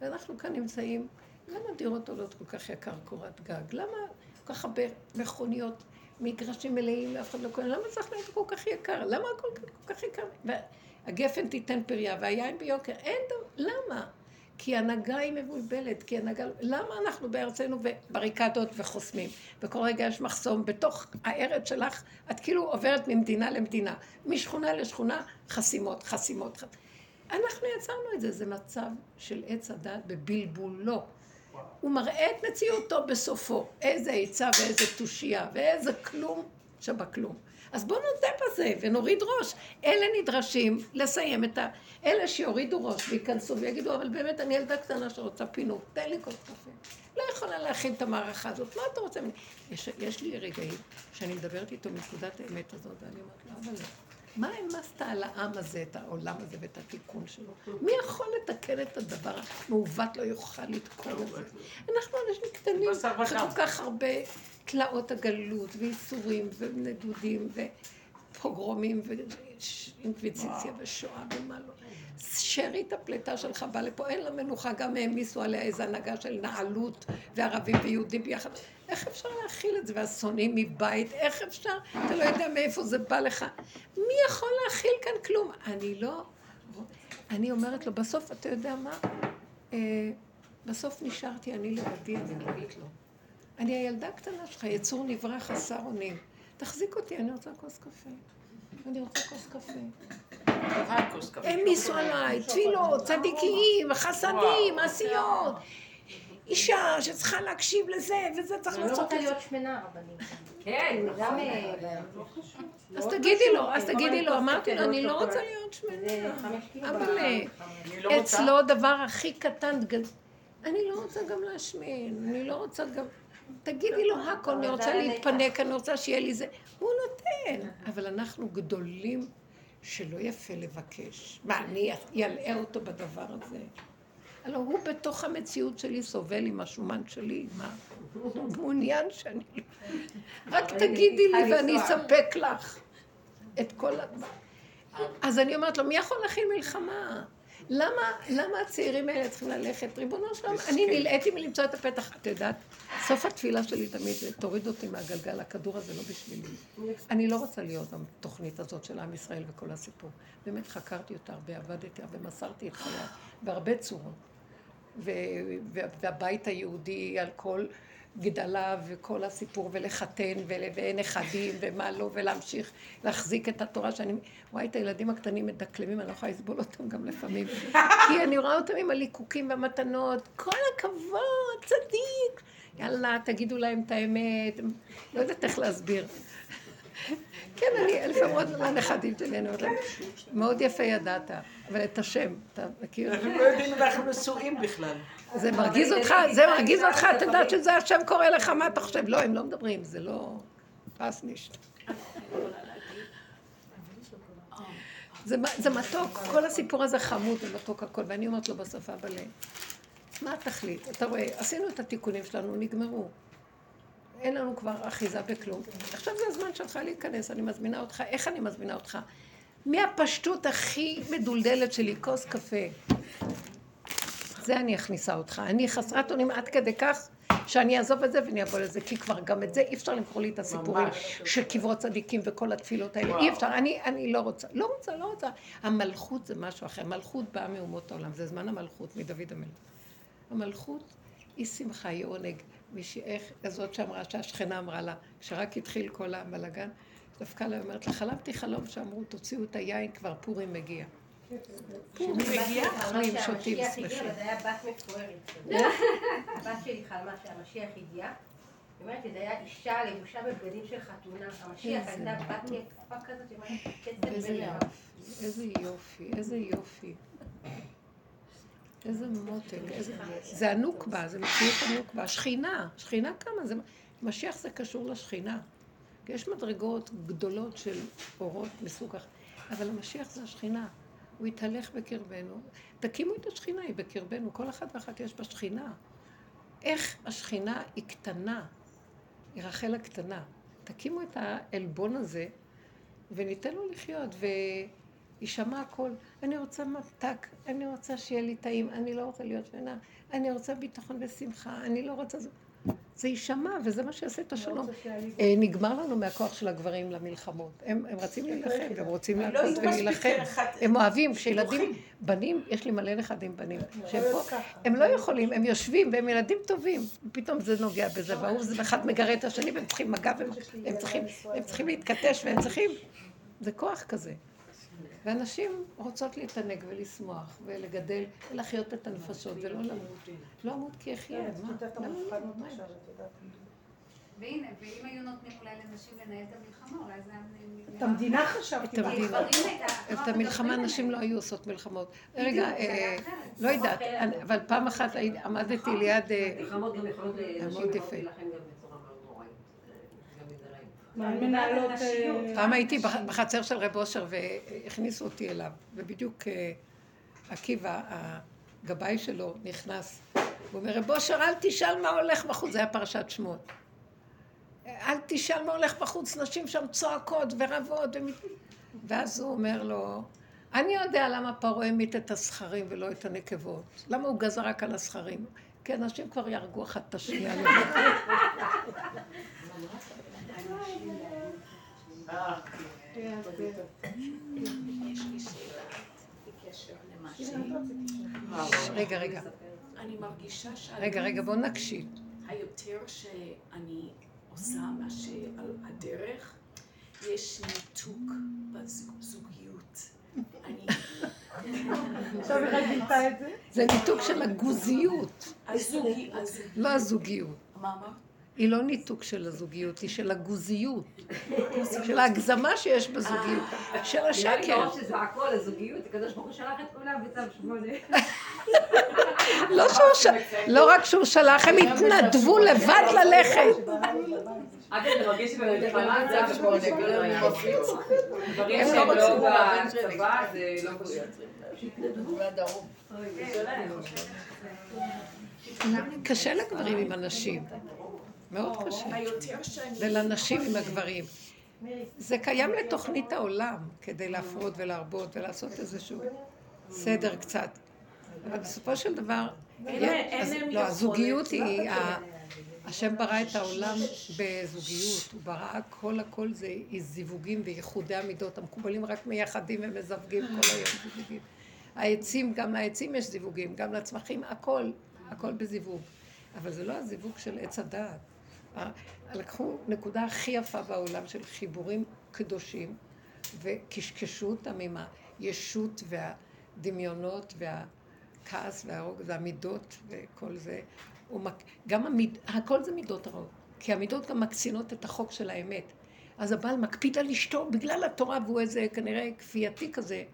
ואנחנו כאן נמצאים, למה דירות עולות כל כך יקר קורת גג? למה כל כך הרבה מכוניות, מגרשים מלאים, אף אחד לא קונה? למה צריך להיות כל כך יקר? למה הכל כל כך יקר? והגפן תיתן פריה והיין ביוקר. אין דבר, למה? כי הנהגה היא מבולבלת, כי הנהגה... למה אנחנו בארצנו בבריקדות וחוסמים? וכל רגע יש מחסום. בתוך הארץ שלך, את כאילו עוברת ממדינה למדינה. משכונה לשכונה, חסימות. חסימות. אנחנו יצרנו את זה, זה מצב של עץ הדת בבלבולו. הוא מראה את מציאותו בסופו. איזה עצה ואיזה תושייה ואיזה כלום שבכלום. אז בואו נודה בזה ונוריד ראש. אלה נדרשים לסיים את ה... אלה שיורידו ראש וייכנסו ויגידו, אבל באמת אני ילדה קטנה שרוצה פינוק, תן לי כוס קפה. לא יכולה להכין את המערכה הזאת, מה אתה רוצה ממני? יש, יש לי רגעים שאני מדברת איתו מנקודת האמת הזאת, ואני אומרת לו, אבל מה העמסת על העם הזה, את העולם הזה ואת התיקון שלו? מי יכול לתקן את הדבר המעוות לא יוכל לתקון את זה? אנחנו אנשים קטנים, אחרי כל כך הרבה תלאות הגלות, וייסורים, ונדודים, ופוגרומים, ואינקוויזיציה, ושואה, ומה לא. שארית הפליטה שלך באה לפה, אין לה מנוחה, גם העמיסו עליה איזו הנהגה של נעלות, וערבים ויהודים ביחד. איך אפשר להכיל את זה? והשונאים מבית, איך אפשר? אתה לא יודע מאיפה זה בא לך. מי יכול להכיל כאן כלום? אני לא... אני אומרת לו, בסוף, אתה יודע מה? אה, בסוף נשארתי אני לבדי, אני נראית לו. אני הילדה הקטנה שלך, יצור נברא חסר אונים. תחזיק אותי, אני רוצה כוס קפה. אני רוצה כוס קפה. העמיסו עליי, תפילות, צדיקים, חסדים, עשיות. אישה שצריכה להקשיב לזה, וזה צריך לעשות את זה. אני לא רוצה להיות שמנה, רבנים. כן, גם... אז תגידי לו, אז תגידי לו, אמרתי לו, אני לא רוצה להיות שמנה. אבל לא אצלו הדבר הכי קטן, אני לא רוצה גם להשמין, אני לא רוצה גם... תגידי לו הכל, אני רוצה להתפנק, אני רוצה שיהיה לי זה. הוא נותן. אבל אנחנו גדולים שלא יפה לבקש. מה, אני אלאה אותו בדבר הזה? הלוא הוא בתוך המציאות שלי סובל עם השומן שלי, מה? הוא מעוניין שאני... רק תגידי לי ואני אספק לך את כל ה... אז אני אומרת לו, מי יכול להכין מלחמה? למה, למה הצעירים האלה צריכים ללכת? ריבונו שלום, אני נלאיתי מלמצוא את הפתח. את יודעת, סוף התפילה שלי תמיד זה, תוריד אותי מהגלגל, הכדור הזה לא בשבילי. אני לא רוצה להיות בתוכנית הזאת של עם ישראל וכל הסיפור. באמת חקרתי אותה הרבה, עבדתי הרבה, מסרתי את חיי, בהרבה צורות. והבית היהודי על כל גדלה וכל הסיפור, ולחתן, ונכדים, ומה לא, ולהמשיך להחזיק את התורה שאני... וואי, את הילדים הקטנים מדקלמים, אני לא יכולה לסבול אותם גם לפעמים. [laughs] כי אני רואה אותם עם הליקוקים והמתנות, כל הכבוד, צדיק. יאללה, תגידו להם את האמת. לא יודעת איך להסביר. כן, אני לפעמים עוד לנכדים שלי, אני אומרת להם, מאוד יפה ידעת, אבל את השם, אתה מכיר? אנחנו לא יודעים אם אנחנו נשואים בכלל. זה מרגיז אותך, זה מרגיז אותך, אתה יודעת שזה השם קורא לך, מה אתה חושב? לא, הם לא מדברים, זה לא פסנישט. זה מתוק, כל הסיפור הזה חמוד ומתוק הכל, ואני אומרת לו בסוף, אבל מה התכלית? אתה רואה, עשינו את התיקונים שלנו, נגמרו. אין לנו כבר אחיזה בכלום. עכשיו זה הזמן שלך להיכנס, אני מזמינה אותך. איך אני מזמינה אותך? מהפשטות הכי מדולדלת שלי, כוס קפה. זה אני אכניסה אותך. אני חסרת אונים עד כדי כך שאני אעזוב את זה ואני אבוא לזה, כי כבר גם את זה אי אפשר למכור לי את הסיפורים ממש. של קברות צדיקים וכל התפילות האלה. וואו. אי אפשר, אני, אני לא רוצה. לא רוצה, לא רוצה. המלכות זה משהו אחר. מלכות באה מאומות העולם, זה זמן המלכות, מדוד המלך. המלכות היא שמחה, היא עונג. מישהי, איך, זאת שאמרה, שהשכנה אמרה לה, כשרק התחיל כל הבלאגן, דווקא לה אומרת לה, חלמתי חלום שאמרו, תוציאו את היין, כבר פורים מגיע. פורים מגיע, אוכלים, שותים, שמחים. זה היה בת מפוארת. הבת שלי חלמה שהמשיח הגיע, אומרת שזה היה אישה לבושה בבגדים של חתונה, המשיח הייתה בת יפה כזאת, היא אומרת, קצת איזה יופי, איזה יופי. איזה מותק. זה הנוקבה, זה מציאות הנוקבה. השכינה, שכינה כמה, זה... משיח זה קשור לשכינה. יש מדרגות גדולות של אורות מסוג אחר, אבל המשיח זה השכינה. הוא יתהלך בקרבנו. תקימו את השכינה, היא בקרבנו. כל אחת ואחת יש בה שכינה. איך השכינה היא קטנה, היא רחל הקטנה. תקימו את העלבון הזה, וניתן לו לחיות, ויישמע הכל. אני רוצה מתק, אני רוצה שיהיה לי טעים, אני לא רוצה להיות שנה, אני רוצה ביטחון ושמחה, אני לא רוצה... זה יישמע, וזה מה שיעשה את השלום. אה, נגמר לנו מהכוח של הגברים למלחמות. הם, הם רצים להילחם, הם רוצים לא להכות ולהילחם. הם אוהבים, כשילדים, בנים, יש לי מלא נכדים בנים, שהם פה, הם לא יכולים, הם יושבים, והם ילדים טובים, ופתאום זה נוגע בזה, והוא זה אחד מגרה את השני, והם צריכים מגע, והם צריכים להתכתש, והם צריכים, זה כוח כזה. ואנשים רוצות להתענג ולשמוח ולגדל ולחיות את הנפשות ולא למות. לא למות כי אחיה, מה? והנה, ואם היו נותנים אולי לנשים לנהל את המלחמה, אולי זה היה... את המדינה חשבתי. את המלחמה נשים לא היו עושות מלחמות. רגע, לא יודעת, אבל פעם אחת עמדתי ליד... מלחמות גם יכולות להילחם גם מנהלות... אה, פעם הייתי בחצר של רב אושר והכניסו אותי אליו, ובדיוק אה, עקיבא, הגבאי שלו, נכנס. הוא אומר, רב אושר, אל תשאל מה הולך בחוץ, זה היה פרשת שמות. אל תשאל מה הולך בחוץ, נשים שם צועקות ורבות. ומת... ואז הוא אומר לו, אני יודע למה פרעה המית את הזכרים ולא את הנקבות. למה הוא גזר רק על הזכרים? כי אנשים כבר יהרגו אחת את השנייה. [laughs] רגע, רגע. אני מרגישה ש... רגע, רגע, בואו נקשיב. היותר שאני עושה מה שעל הדרך, יש ניתוק בזוגיות. עכשיו איך גילתה את זה? זה ניתוק של הגוזיות. לא הזוגיות. מה אמרת? היא לא ניתוק של הזוגיות, היא של הגוזיות, של ההגזמה שיש בזוגיות, של השקר. נראה לי שזה הכל הזוגיות, הקדוש ברוך הוא שלח את כולם בצו שמונה. לא, לא רק שהוא שלח, הם התנדבו לבד ללכת. אגב, זה מרגיש צו שמונה, דברים שהם לא בצבא, זה לא קשה לגברים עם אנשים. מאוד קשה. ולנשים עם הגברים. זה קיים לתוכנית העולם, כדי להפרות ולהרבות ולעשות איזשהו סדר קצת. אבל בסופו של דבר, לא, הזוגיות היא, השם ברא את העולם בזוגיות, הוא ברא הכל הכל זה זיווגים וייחודי המידות, המקובלים רק מייחדים ומזווגים כל היום זיווגים. העצים, גם לעצים יש זיווגים, גם לצמחים, הכל, הכל בזיווג. אבל זה לא הזיווג של עץ הדעת. לקחו נקודה הכי יפה בעולם של חיבורים קדושים וקשקשו אותם עם הישות והדמיונות והכעס והרוג והמידות וכל זה. גם המיד, הכל זה מידות הרעות, כי המידות גם מקצינות את החוק של האמת. אז הבעל מקפיד על אשתו בגלל התורה והוא איזה כנראה כפייתי כזה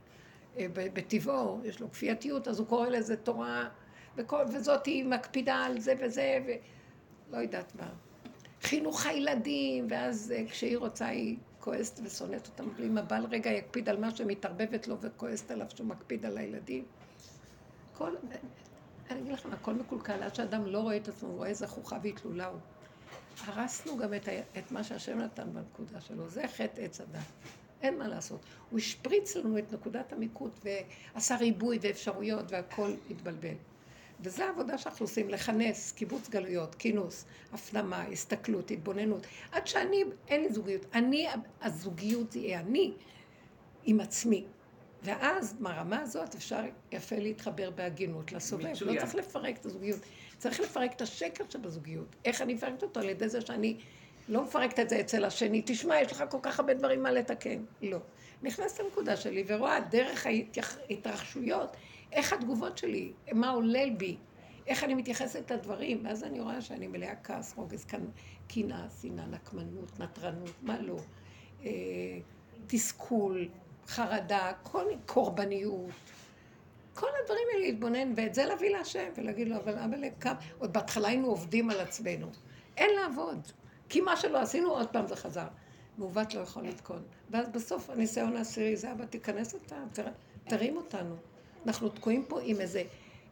אה, בטבעו, יש לו כפייתיות, אז הוא קורא לזה תורה, וכל, וזאת היא מקפידה על זה וזה, ולא יודעת מה. חינוך הילדים, ואז אה, כשהיא רוצה היא כועסת ושונאת אותם, אם הבעל רגע יקפיד על מה שמתערבבת לו וכועסת עליו שהוא מקפיד על הילדים. כל... אני אגיד לכם, הכל מקולקל, עד שאדם לא רואה את עצמו, הוא רואה איזה חוכה והתלולה הוא. הרסנו גם את. את מה שהשם נתן בנקודה שלו, זה חטא עץ הדת. אין מה לעשות. הוא השפריץ לנו את נקודת המיקוד ועשה ריבוי ואפשרויות והכל התבלבל. וזו העבודה שאנחנו עושים, לכנס, קיבוץ גלויות, כינוס, הפנמה, הסתכלות, התבוננות. עד שאני, אין לי זוגיות. אני, הזוגיות היא אני עם עצמי. ואז, מהרמה הזאת אפשר יפה להתחבר בהגינות לסובב. לא צריך לפרק את הזוגיות. צריך לפרק את השקר שבזוגיות. איך אני מפרקת אותו? על ידי זה שאני לא מפרקת את זה אצל השני. תשמע, יש לך כל כך הרבה דברים מה לתקן. לא. נכנסת לנקודה שלי ורואה דרך ההתרחשויות איך התגובות שלי, מה עולל בי, איך אני מתייחסת לדברים, ואז אני רואה שאני מלאה כעס, רוגז, קנאה, שנאה, נקמנות, נטרנות, מה לא, אה, תסכול, חרדה, כל קורבניות. כל הדברים האלה להתבונן, ואת זה להביא להשם, ולהגיד לו, אבל אבא לקם, עוד בהתחלה היינו עובדים על עצמנו. אין לעבוד. כי מה שלא עשינו, עוד פעם זה חזר. מעוות לא יכול לתקון. ואז בסוף הניסיון העשירי זה, אבא, תיכנס אותה, תרים אותנו. אנחנו תקועים פה עם איזה,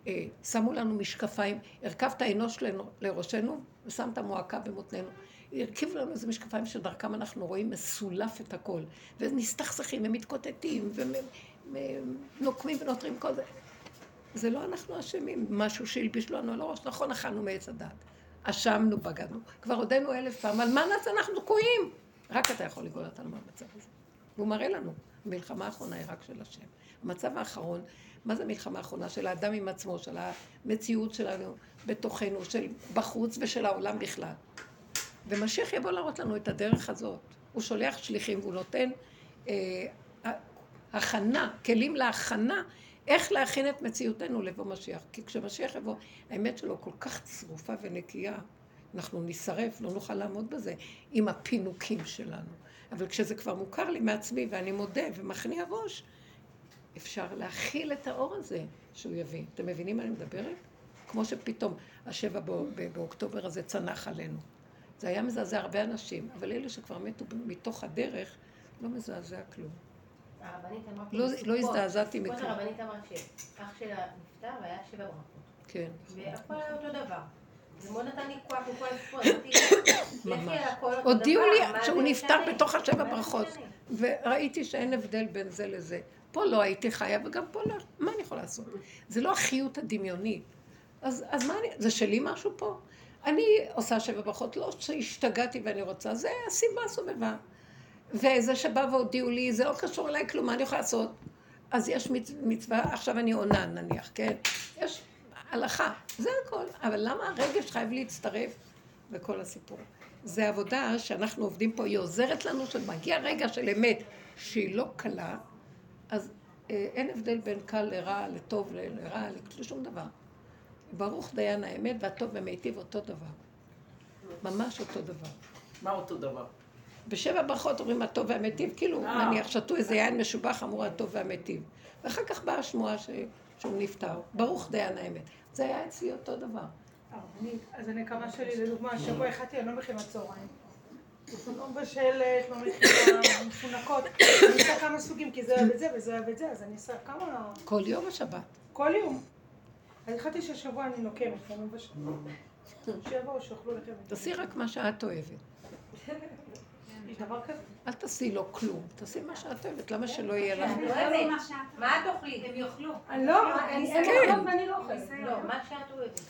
אה, שמו לנו משקפיים, הרכבת אנוש לראשנו ושמת מועקה במותנינו. הרכיבו לנו איזה משקפיים שדרכם אנחנו רואים מסולף את הכל. ומסתכסכים ומתקוטטים ונוקמים ונותרים כל זה. זה לא אנחנו אשמים, משהו שהלביש לנו על הראש. נכון, אכלנו מעץ הדת. אשמנו, בגדנו. כבר הודינו אלף פעם, על מה נעשה אנחנו תקועים? רק אתה יכול לגאול אותנו מהמצב הזה. והוא מראה לנו, המלחמה האחרונה היא רק של השם. המצב האחרון, מה זה מלחמה האחרונה? של האדם עם עצמו, של המציאות שלנו בתוכנו, של בחוץ ושל העולם בכלל. ומשיח יבוא להראות לנו את הדרך הזאת. הוא שולח שליחים והוא נותן אה, הכנה, כלים להכנה, איך להכין את מציאותנו לבוא משיח. כי כשמשיח יבוא, האמת שלו כל כך צרופה ונקייה, אנחנו נשרף, לא נוכל לעמוד בזה עם הפינוקים שלנו. אבל כשזה כבר מוכר לי מעצמי ואני מודה ומכניע ראש, אפשר להכיל את האור הזה שהוא יביא. אתם מבינים מה אני מדברת? כמו שפתאום השבע באוקטובר הזה צנח עלינו. זה היה מזעזע הרבה אנשים, אבל אלה שכבר מתו מתוך הדרך, לא מזעזע כלום. לא, הזדעזעתי מכלום. כבוד הרבנית אמרת שאח שלה נפטר והיה שבע ברכות. כן. והכל היה אותו דבר. זה מאוד נתן לי כוח מכל הסיפור, [coughs] ממש. הודיעו לי שהוא נפטר בתוך השבע ברכות, וראיתי שאין הבדל בין זה לזה. פה לא הייתי חיה וגם פה לא, מה אני יכולה לעשות? זה לא החיות הדמיונית. אז, אז מה אני, זה שלי משהו פה? אני עושה שבע ברכות, לא שהשתגעתי ואני רוצה, זה הסיבה הסובבה. וזה שבא והודיעו לי, זה לא קשור אליי כלום, מה אני יכולה לעשות? אז יש מצווה, עכשיו אני עונה נניח, כן? יש הלכה, זה הכל. אבל למה הרגש חייב להצטרף בכל הסיפור? זה עבודה שאנחנו עובדים פה, היא עוזרת לנו, שמגיע רגע של אמת שהיא לא קלה, אז אה, אין הבדל בין קל לרע, לטוב לרע, לשום דבר. ברוך דיין האמת והטוב ומיטיב אותו דבר. ממש אותו דבר. מה אותו דבר? בשבע ברכות אומרים הטוב והמיטיב, כאילו אה. נניח שתו איזה יין משובח אמרו הטוב והמיטיב. ואחר כך באה השמועה ש... שהוא נפטר. ברוך דיין האמת. זה היה אצלי אותו דבר. אה, אז הנקמה שלי, לדוגמה, השבוע החלטתי, אני לא מכינה צהריים. לא מבשלת, לא מפונקות. אני עושה כמה סוגים, כי זה אוהב את זה וזה אוהב את זה, אז אני עושה כמה... כל יום השבת. כל יום. אז החלטתי שהשבוע אני נוקמת, אני לא מבשלת. שיבואו, שיאכלו לחם. תעשי רק מה שאת אוהבת. יש דבר כזה? אל תעשי לו כלום, תעשי מה שאת אוהבת, למה שלא יהיה לך? מה את אוכלי? הם יאכלו. לא, אני אוכל ואני לא אוכלת. לא, מה שאת אוהבת.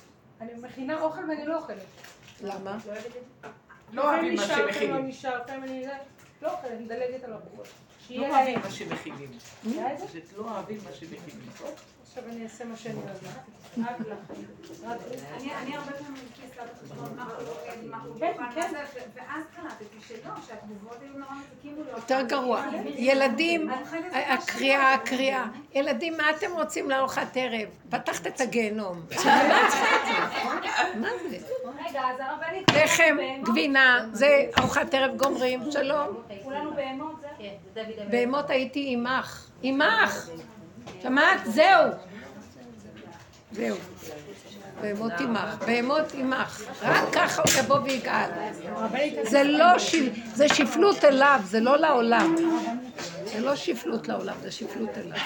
אני מכינה אוכל ואני לא אוכלת. למה? לא אוהבים מה שמכינים. לא נשארתם, אני לא אוכלת, אני מדלגת על ארוחות. לא אוהבים מה שמכינים. לא אוהבים מה שמכינים. עכשיו אני אעשה מה שאני אוהבת. אני הרבה פעמים נכנסת לחשבון מה כן, ואז קלטתי שלא, שהתגובות היו נורא מתקים יותר גרוע. ילדים, הקריאה, הקריאה. ילדים, מה אתם רוצים לארוחת ערב? פתחת את הגיהנום. [laughs] מה זה? לחם, גבינה, זה ארוחת ערב גומרים, שלום. כולנו בהמות, זה? כן, בהמות הייתי עמך. עמך! שמעת? זהו. זהו. בהמות עמך, בהמות עמך. רק ככה הוא יבוא ויגאל. זה לא, זה שפלות אליו, זה לא לעולם. זה לא שפלות לעולם, זה שפלות אליו.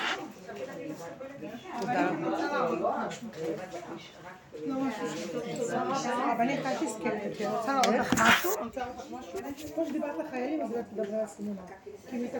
תודה רבה. רוצה הסמינר. כי כן.